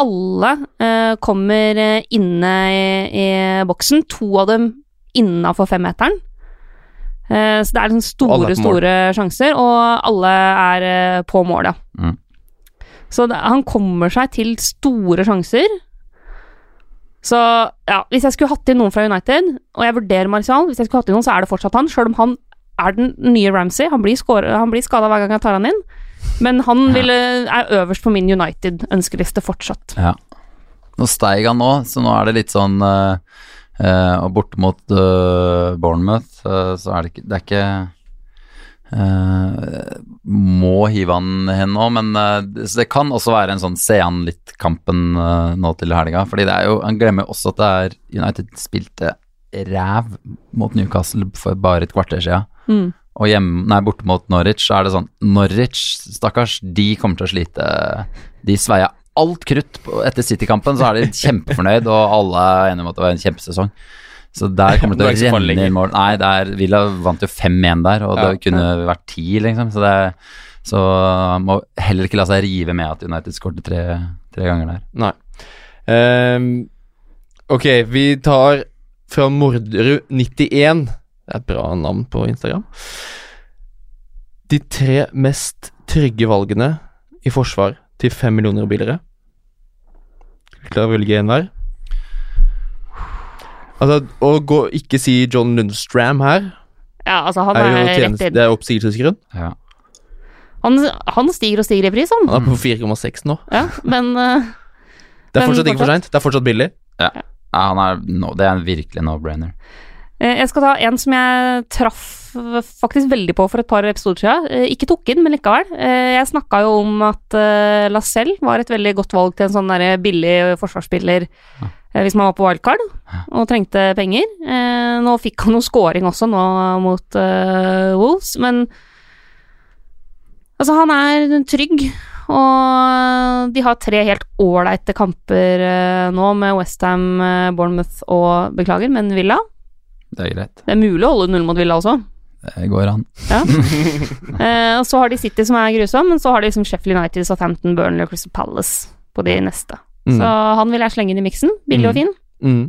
Alle eh, kommer eh, inne i, i boksen. To av dem innafor femmeteren. Eh, så det er liksom store, store sjanser, og alle er eh, på mål, ja. Mm. Så det, han kommer seg til store sjanser. Så ja, hvis jeg skulle hatt inn noen fra United, og jeg vurderer Martial, hvis jeg skulle hatt inn noen, så er det fortsatt han, sjøl om han er den nye Ramsey. Han blir, score- han blir skada hver gang jeg tar han inn. Men han ville, er øverst på min United-ønskeliste fortsatt. Ja. Nå steig han nå, så nå er det litt sånn eh, eh, Og borte mot eh, Bournemouth, så er det ikke Det er ikke Må hive han hen nå, men det- så det kan også være en sånn se han litt-kampen nå til helga. Fordi det er jo Han glemmer også at det er United spilte ræv mot Newcastle for bare et kvarter siden. Mm. Og hjemme, nei, borte mot Norwich, så er det sånn Norwich, stakkars, de kommer til å slite. De sveier alt krutt på, etter City-kampen, så er de kjempefornøyd, og alle er enige om at det var en kjempesesong. Så der kommer det til å renne inn mål. Nei, der, Villa vant jo 5-1 der, og Ja. det kunne vært 10, liksom. Så, det, så må heller ikke la seg rive med at United skåret tre, tre ganger der. Nei. Um, ok, vi tar fra Morderud91. Det er et bra navn på Instagram. De tre mest trygge valgene i forsvar til fem millioner bilere. billigere. Klar å velge en hver? Altså, å gå, ikke si John Lundstram her Ja, altså, han er jo er rett tjeneste, det er oppsigelsesgrunn. Ja. Han, han stiger og stiger i pris, han. Han er på 4,6 nå. Ja, men uh, Det er Men fortsatt ikke for seint. Det er fortsatt billig. Ja, han er, no, det er virkelig no-brainer. Eh, Jeg skal ta en som jeg traff faktisk veldig på for et par episoder siden. Eh, Ikke tok inn, men likevel. Eh, Jeg snakka jo om at Lacelle var et veldig godt valg til en sånn der billig forsvarsspiller ja. hvis man var på wildcard og trengte penger. Nå fikk han noe scoring også nå mot Wolves, men altså, han er trygg. Og de har tre helt ålreite kamper nå med Westham, Bournemouth og Beklager, men Villa. Det er greit. Det er mulig å holde null mot Villa også. Det går an. Eh, og så har de City som er grusom, men så har de liksom Sheffield United, Southampton, Burnley og Crystal Palace på de neste. Mm. Så han vil jeg slenge inn i miksen. Billig og fin. Mm.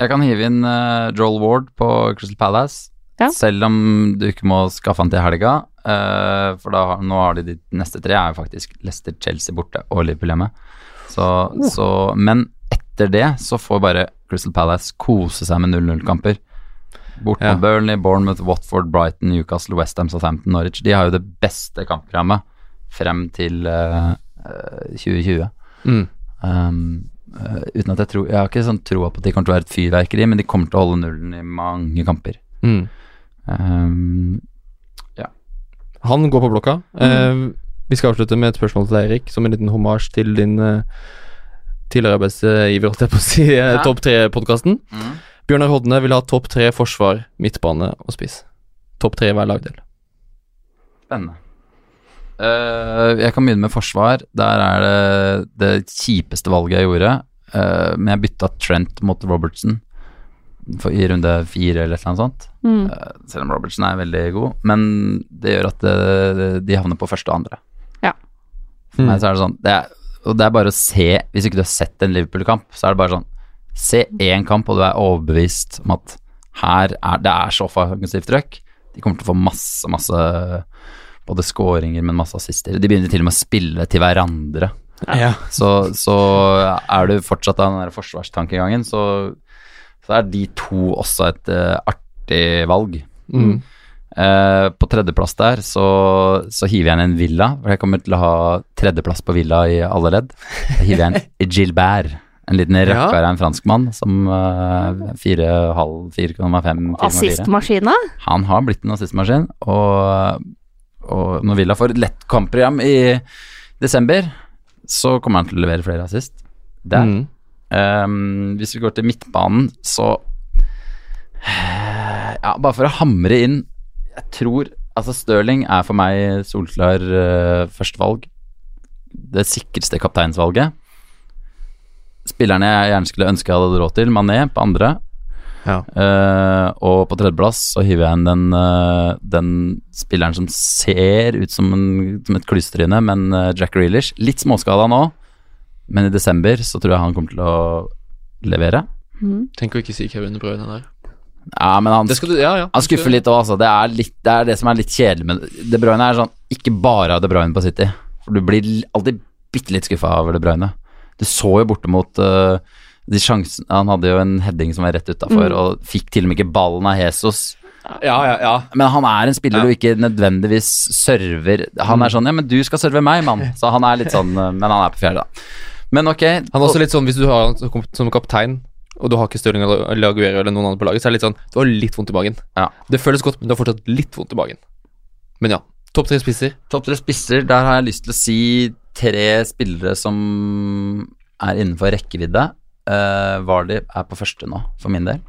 Jeg kan hive inn uh, Joel Ward på Crystal Palace, Ja. selv om du ikke må skaffe han til helga. uh, for da, nå har de de neste tre er jo faktisk Leicester, Chelsea borte og Liverpool hjemme. Så, så, men etter det så får bare Crystal Palace kose seg med 0-0-kamper. Bort Ja. mot Burnley, Bournemouth, Watford, Brighton, Newcastle, Westham, Southampton, Norwich. De har jo det beste kampprogrammet frem til eh, eh, 2020. Mm. Um, eh, uten at jeg tror Jeg har ikke sånn troa på at de kommer til å være et fyrverkeri, men de kommer til å holde nullen i mange kamper. Mm. Um, Han går på blokka. Eh, vi skal avslutte med et spørsmål til deg, Erik, som en liten hommage til din eh, tidligere arbeidsgiver, holdt jeg på å si, eh, Ja. Topp tre-podkasten. Mm. Bjørnar Hodne vil ha topp tre forsvar, midtbane og spiss. Topp tre hver lagdel. spennende. Uh, jeg kan begynne med forsvar. Der er det det kjipeste valget jeg gjorde. Uh, men jeg bytta Trent mot Robertson for, i runde fire eller et eller annet sånt. Mm. Uh, selv om Robertson er veldig god. Men det gjør at det, de havner på første og andre. Ja. For meg så er det sånn det er, Og det er bare å se Hvis ikke du har sett en Liverpool-kamp, så er det bare sånn Se én kamp, og du er overbevist om at her er det er så offensivt trøkk. De kommer til å få masse, masse både skåringer, men masse assister. De begynner til og med å spille til hverandre. Ja. Så, så er du fortsatt av den der forsvarstankegangen, så, så er de to også et uh, artig valg. Mm. Uh, på tredjeplass der så, så hiver jeg inn en Villa, for jeg kommer til å ha tredjeplass på Villa i alle ledd. Da hiver jeg inn Gilbert, en liten rakkar av en franskmann som uh, 4,5, 4,5, 4,4. Assistmaskina. Han har blitt en assistmaskin, og, og når Villa får et lett kampprogram i desember, så kommer han til å levere flere assist. Der. Mm. Um, hvis vi går til midtbanen, så Ja, bare for å hamre inn Jeg tror Altså, Stirling er for meg solklar uh, førstevalg. Det sikreste kapteinsvalget. Spillerne jeg gjerne skulle ønske jeg hadde råd til, Mané på andre. Ja. Uh, og på tredjeplass så hiver jeg inn den, uh, den spilleren som ser ut som, en, som et klysetryne, men uh, Jack Reelish. Litt småskala nå, men i desember så tror jeg han kommer til å levere. Tenk å ikke si Kevin De Bruyne der. Ja, men han, du, ja, ja. han skuffer litt òg, altså. Det er, litt, det er det som er litt kjedelig med De Bruyne. er sånn Ikke bare av De Bruyne på City. For du blir alltid bitte litt skuffa over De Bruyne. Du så jo borte mot eh, de sjansene Han hadde jo en heading som var rett utafor, Mm. og fikk til og med ikke ballen av Jesus. Ja, ja, ja. Men han er en spiller Ja. du ikke nødvendigvis server Han er sånn Ja, men du skal serve meg, mann. Så han er litt sånn eh, Men han er på fjerde, da. Men ok. Han er også litt sånn, Hvis du har han som- som kaptein, og du har ikke Stirling eller Aguero eller noen andre på laget, så er det litt sånn Du har litt vondt i magen. Ja. Det føles godt, men du har fortsatt litt vondt i magen. Men ja. Topp tre spisser. Topp tre spisser, der har jeg lyst til å si tre spillere som er innenfor rekkevidde. Uh, Vardy er på første nå, for min del.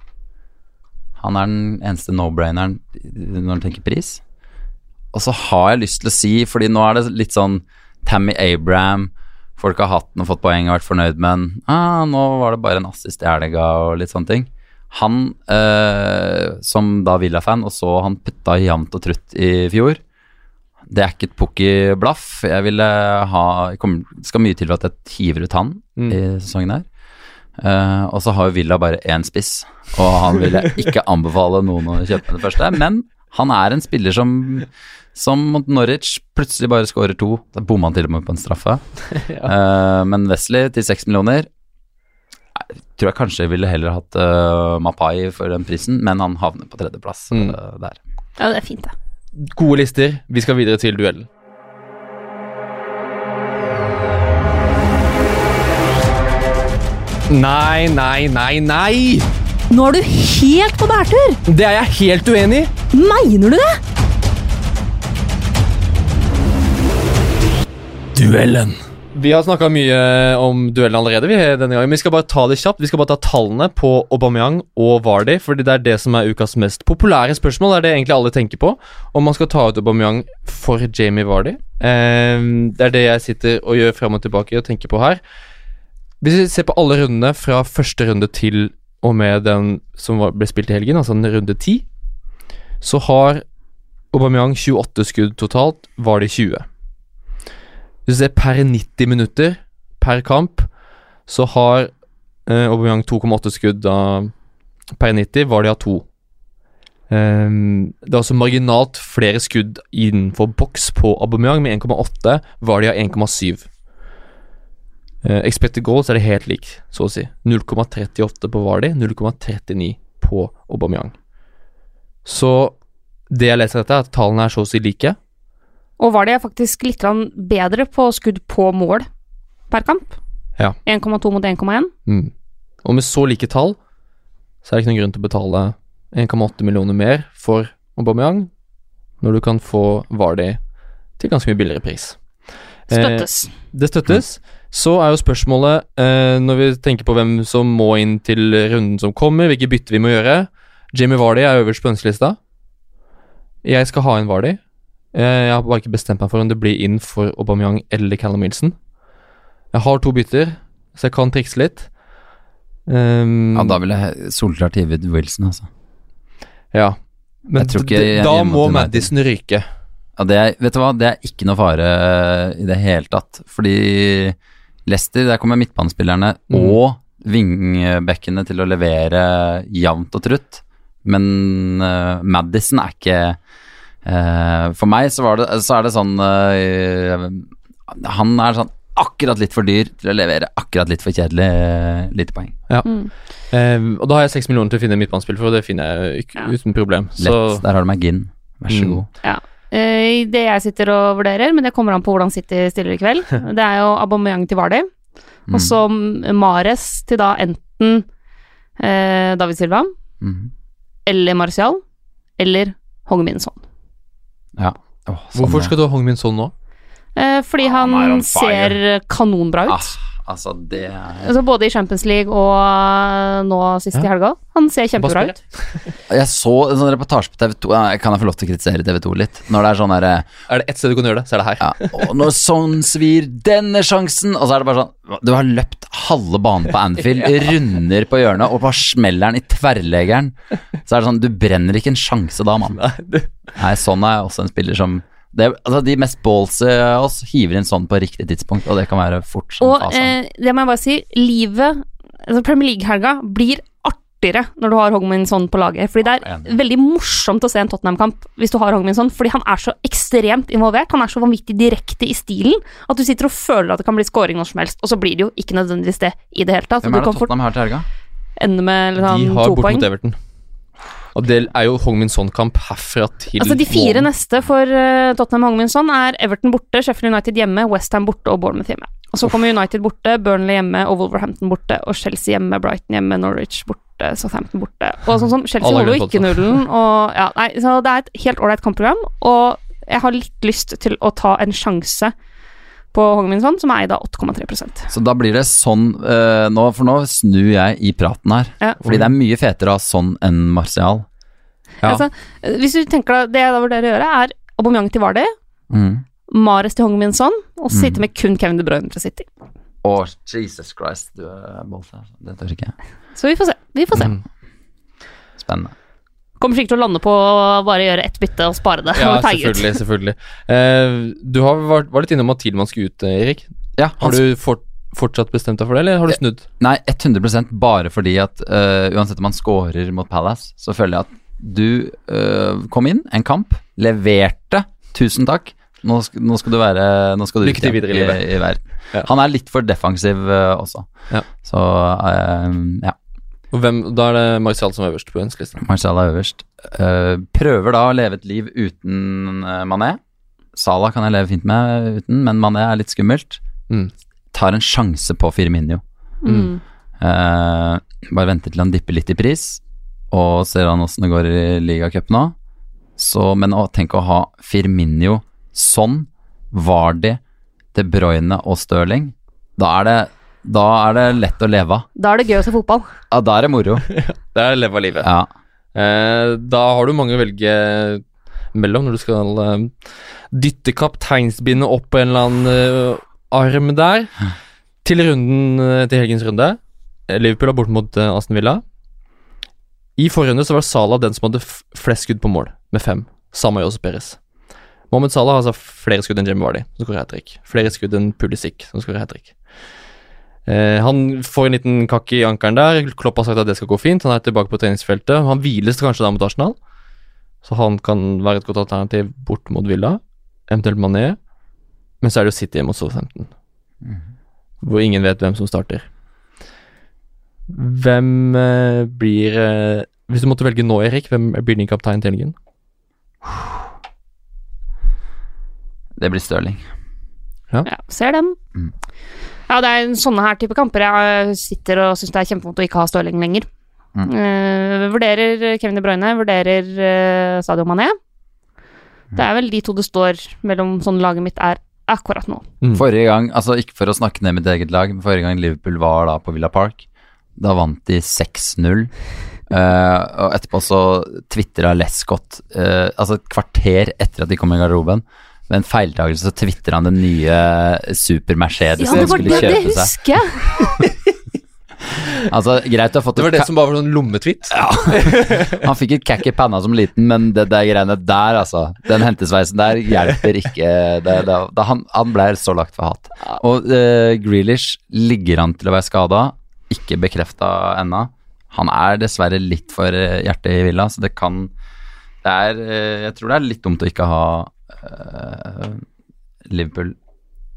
Han er den eneste no-braineren når du tenker pris. Og så har jeg lyst til å si, fordi nå er det litt sånn Tammy Abraham Folk har hatt den og fått poeng og vært fornøyd med den. Ah, nå var det bare en assist i helga og litt sånne ting. Han uh, som da Villa-fan og så han putta jevnt og trutt i fjor, det er ikke et pukki blaff. Jeg ville ha Det skal mye til for at jeg hiver ut han Mm. i sesongen her. Uh, og så har jo Villa bare én spiss, og han vil jeg ikke anbefale noen å kjøpe med det første. Men han er en spiller som som mot Norwich plutselig bare skårer to. Da bomma han til og med på en straffe. Eh, men Wesley til seks millioner jeg tror jeg kanskje ville heller hatt uh, Mapai for den prisen, men han havner på tredjeplass Mm. der. Ja, det er fint, det. Gode lister. Vi skal videre til duellen. Nei, nei, nei, nei! Nå er du helt på bærtur! Det er jeg helt uenig i. Mener du det? Duellen. Vi har snakka mye om duellen allerede. vi denne gangen, men Vi skal bare ta det kjapt. Vi skal bare ta tallene på Aubameyang og Vardy, fordi det er det som er ukas mest populære spørsmål. Det er det egentlig alle tenker på. Om man skal ta ut Aubameyang for Jamie Vardy. Ehm, det er det jeg sitter og gjør frem og tilbake og tenker på her. Hvis vi ser på alle rundene fra første runde til og med den som ble spilt i helgen, altså den runde ti, så har Aubameyang 28 skudd totalt, Vardy 20. Hvis du ser per 90 minutter per kamp, så har eh, Aubameyang 2,8 skudd da, per 90, var de av 2. Um, det er også marginalt flere skudd innenfor boks på Aubameyang med 1,8, var de av 1,7. Uh, expected goals er det helt lik, så å si. 0,38 på Vardy, 0,39 på Aubameyang. Så det jeg leser dette er at tallene er så å si like. Og var det faktisk litt bedre på skudd på mål per kamp? Ja. 1,2 mot 1,1. Mm. Og med så like tall, så er det ikke noen grunn til å betale 1,8 millioner mer for Aubameyang, når du kan få Vardy til ganske mye billigere pris. Eh, Støttes. det støttes. Så er jo spørsmålet, eh, når vi tenker på hvem som må inn til runden som kommer, hvilke bytter vi må gjøre Jamie Vardy er øverst på ønskelista. Jeg skal ha inn Vardy. Eh, jeg har bare ikke bestemt meg for om det blir inn for Aubameyang eller Callum Wilson. Jeg har to bytter, så jeg kan trikse litt. Um, Ja, da ville jeg solklart hivet Wilson, altså. ja. Men Jeg ikke da må. Madison ryke. Ja, det er, vet du hva, det er ikke noe fare i det hele tatt. Fordi Leicester, der kommer midtbanespillerne Mm. og vingbekkene til å levere jevnt og trutt. Men uh, Madison er ikke eh, For meg så, var det, så er det sånn eh, Han er sånn akkurat litt for dyr til å levere akkurat litt for kjedelig uh, lite poeng. Mm. Um, og da har jeg seks millioner til å finne midtbanespiller for, og det finner jeg ikke, Ja. uten problem. Lett. Så Der har du McGinn. Vær så Mm. god. Eh, det jeg sitter og vurderer, men det kommer an på hvordan City stiller i kveld, det er jo Aubameyang til Vardy, Mm. og så Mares til da enten uh, David Silva Mhm. eller Martial eller Hong-Min Son. Ja. Åh, sånn, hvorfor skal du ha Hong Min Son nå? Eh, fordi Ah, han, han er ser kanonbra ut. Ah, altså, det er Altså både i Champions League og eh, nå sist i helga. Han ser kjempebra ut. Jeg så en sånn reportasje på TV2 ja, Kan jeg få lov til å kritisere TV2 litt? Når det er sånn derre Er det ett sted du kan gjøre det, så er det her. ja, Og når sånn svir denne sjansen Og så er det bare sånn Du har løpt halve banen på Anfield, runder på hjørnet, og bare smeller den i tverrleggeren. Så er det sånn Du brenner ikke en sjanse da, mann. Nei, Nei, sånn er jeg også en spiller som det, altså De mest ballsy av oss hiver inn sånn på riktig tidspunkt, og det kan være fort som Og fasen. eh, det må jeg bare si, livet altså Premier League-helga blir artigere når du har Hogminson på laget. Fordi det er ja, veldig morsomt å se en Tottenham-kamp hvis du har Hogminson, fordi han er så ekstremt involvert. Han er så vanvittig direkte i stilen at du sitter og føler at det kan bli scoring når som helst, og så blir det jo ikke nødvendigvis det i det hele tatt. Hvem er det Tottenham har til helga? Ender med to poeng de liksom, har bort mot Everton. Og det er jo Hong Min Son-kamp herfra til Altså De fire månen. neste for uh, Tottenham Hongminson er Everton borte, Sheffield United hjemme, Westham borte og Bournemouth hjemme. Og Så kommer United borte, Burnley hjemme og Wolverhampton borte, og Chelsea hjemme, Brighton hjemme, Norwich borte, Southampton borte. Og sånn som Chelsea holder jo ikke nullen, og ja, nei, så det er et helt ålreit kampprogram, og jeg har litt lyst til å ta en sjanse på Hongminson, som er eid av 8,3% Så da blir det sånn uh, nå, For nå snur jeg i praten her. Ja. Fordi det er mye fetere å ha sånn enn Martial. Ja. Altså, hvis du tenker deg, Det jeg da vurderer å gjøre, er Aubameyang til Vardø, Mm. Mares til Hongminson, og Mm. sitte med kun Kevin De Bruyne fra City. Å, Jesus Christ, du er bolse. her. Det tør ikke jeg. Så vi får se. Vi får se. Mm. Spennende. Kommer sikkert til å lande på å bare gjøre ett bytte og spare det. Ja, selvfølgelig. selvfølgelig. Eh, du har vært, var litt innom at Tilman skulle ut, eh, Erik. Ja, Har du fort, fortsatt bestemt deg for det, eller har du snudd? Nei, 100% bare fordi at uh, uansett om man scorer mot Palace, så føler jeg at du eh, kom inn, en kamp, leverte. Tusen takk. Nå skal, nå skal du være Nå skal du Lykke til videre i livet. I, i verden. Ja. Han er litt for defensiv eh, også. Ja. Så eh, ja. Og hvem, da er det Martial som er øverst på ønskelisten. Marcial er øverst. Uh, prøver da å leve et liv uten uh, Mané. Salah kan jeg leve fint med uten, men Mané er litt skummelt. Mm. Tar en sjanse på Firminio. Mm. Uh, bare venter til han dipper litt i pris, og ser han åssen det går i ligacup nå. Så, men å tenke å ha Firminio, Sånn, Vardi, De Bruyne og Stirling, da er det, da er det lett å leve av. Da er det gøy å se fotball. Ja, da er det moro. Det er leve av livet. Ja. Eh, da har du mange å velge mellom når du skal eh, dytte kapteinsbindet opp på en eller annen eh, arm der. Til runden eh, til helgens runde. Eh, Liverpool er borte mot eh, Aston Villa. I forrunde så var Salah den som hadde f flest skudd på mål, med fem. Samme Jose Perez. Mohammed Salah har altså flere skudd enn Jamie Vardy, som skårer hat trick. Flere skudd enn Pulisic, som skårer hat trick. Eh, han får en liten kakk i ankelen der. Klopp har sagt at det skal gå fint. Han er tilbake på treningsfeltet. Han hviles kanskje da mot Arsenal, så han kan være et godt alternativ bort mot Villa. Eventuelt Mané. Men så er det jo City mot Southampton, hvor ingen vet hvem som starter. Hvem eh, blir eh, Hvis du måtte velge nå, Erik, hvem blir din kaptein til helgen? Det blir Stirling. Ja, ser den. Mm. Ja, det er en sånne her type kamper jeg sitter og syns det er kjempevondt å ikke ha Stirling lenger. Mm. Uh, vurderer Kevin De Bruyne, vurderer uh, Sadio Mané. Det er vel de to det står mellom sånn laget mitt er akkurat nå. Mm. Forrige gang, altså ikke for å snakke ned mitt eget lag, men forrige gang Liverpool var da på Villa Park, da vant de 6-0. Uh, og etterpå så tvitra Lescott, uh, altså et kvarter etter at de kom i garderoben, ved en feiltakelse så tvitrer han den nye super-Mercedesen Ja, det han var skulle det, det kjøpe seg. husker! Altså, greit å ha fått Det var det som bare var sånn lommetvitt. Han fikk et kakk i panna som liten, men det der greiene der, altså Den hentesveisen der hjelper ikke. Det, det, det, han, han ble så lagt for hat. Og uh, Grealish ligger an til å være skada, ikke bekrefta ennå. Han er dessverre litt for eh, hjertet i villa, så det kan Det er eh, Jeg tror det er litt dumt å ikke ha eh, Liverpool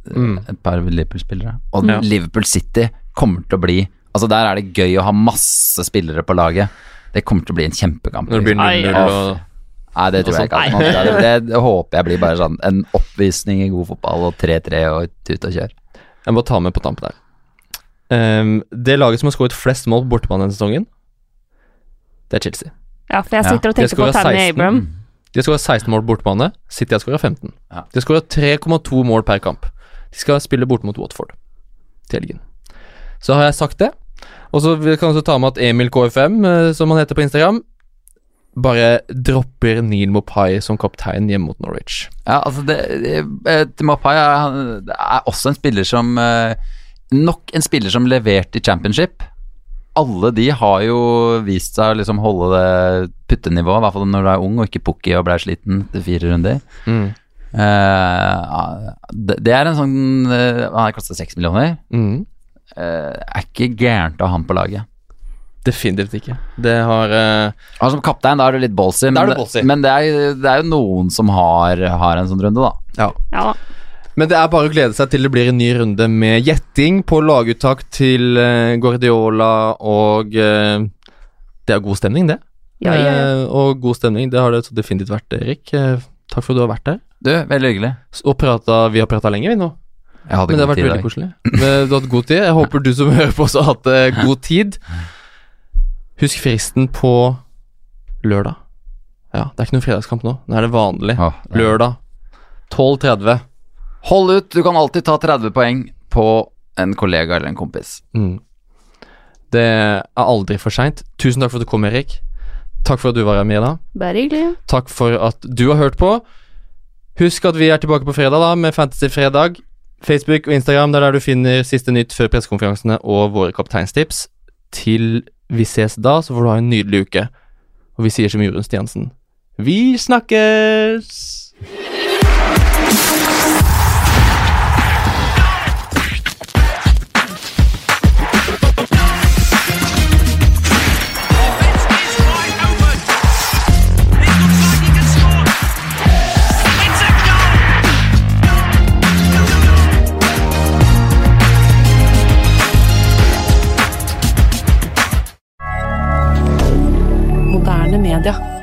Mm. et par Liverpool-spillere. Og Ja. Liverpool City kommer til å bli Altså Der er det gøy å ha masse spillere på laget. Det kommer til å bli en kjempekamp. Når det blir 0-0 og Nei, det tror jeg ikke. Altså. Det, det, håper jeg blir bare sånn en oppvisning i god fotball og 3-3 og tut og kjør. Jeg må ta med på tampen her. Um, det laget som har skåret flest mål på bortebane denne sesongen, det er Chelsea. Ja, for jeg Ja, sitter og tenker på Tammy 16. Abram. De har skåra 16 mål på bortebane. City har skåra 15. Ja. De har skåra 3,2 mål per kamp. De skal spille bort mot Watford til helgen. Så har jeg sagt det. Og så kan jeg også ta med at Emil KFM, eh, som han heter på Instagram, bare dropper Neil Mopai som kaptein hjemme mot Norwich. Ja, altså det, det, eh, er, er også en spiller som eh, Nok en spiller som leverte i championship. Alle de har jo vist seg å liksom holde det puttenivået, i hvert fall når du er ung og ikke pukki og ble sliten etter fire runder. Mm. Uh, det, det er en sånn uh, Han har kostet seks millioner. Mm. Uh, er ikke gærent å ha han på laget. Definitivt ikke. Det har Altså, som kaptein da er du litt ballsy, men, det, men det, er, det er jo noen som har, har en sånn runde, da. Ja. Ja da. Men det er bare å glede seg til det blir en ny runde med gjetting på laguttak til eh, Guardiola og eh, Det er god stemning, det. Ja, ja, ja. eh, og god stemning. Det har det så definitivt vært, Erik. Takk for at du har vært der. Du, veldig hyggelig. Og prata, vi har prata lenge, vi nå. Jeg hadde Men det har vært veldig koselig. Du har hatt god tid. Jeg håper du som hører på også har hatt god tid. Husk fristen på lørdag. Ja, det er ikke noen fredagskamp nå. Nå er det vanlig. Lørdag 12.30. Hold ut, du kan alltid ta 30 poeng på en kollega eller en kompis. Mm. Det er aldri for seint. Tusen takk for at du kom, Erik. Takk for at du var her med da. Bare hyggelig. Takk for at du har hørt på. Husk at vi er tilbake på fredag da med Fantasy Fredag. Facebook og Instagram, det er der du finner siste nytt før pressekonferansene og våre kapteinstips. Til vi ses da, så får du ha en nydelig uke. Og vi sier som Jorunn Stiansen Vi snakkes! hebdomadaire.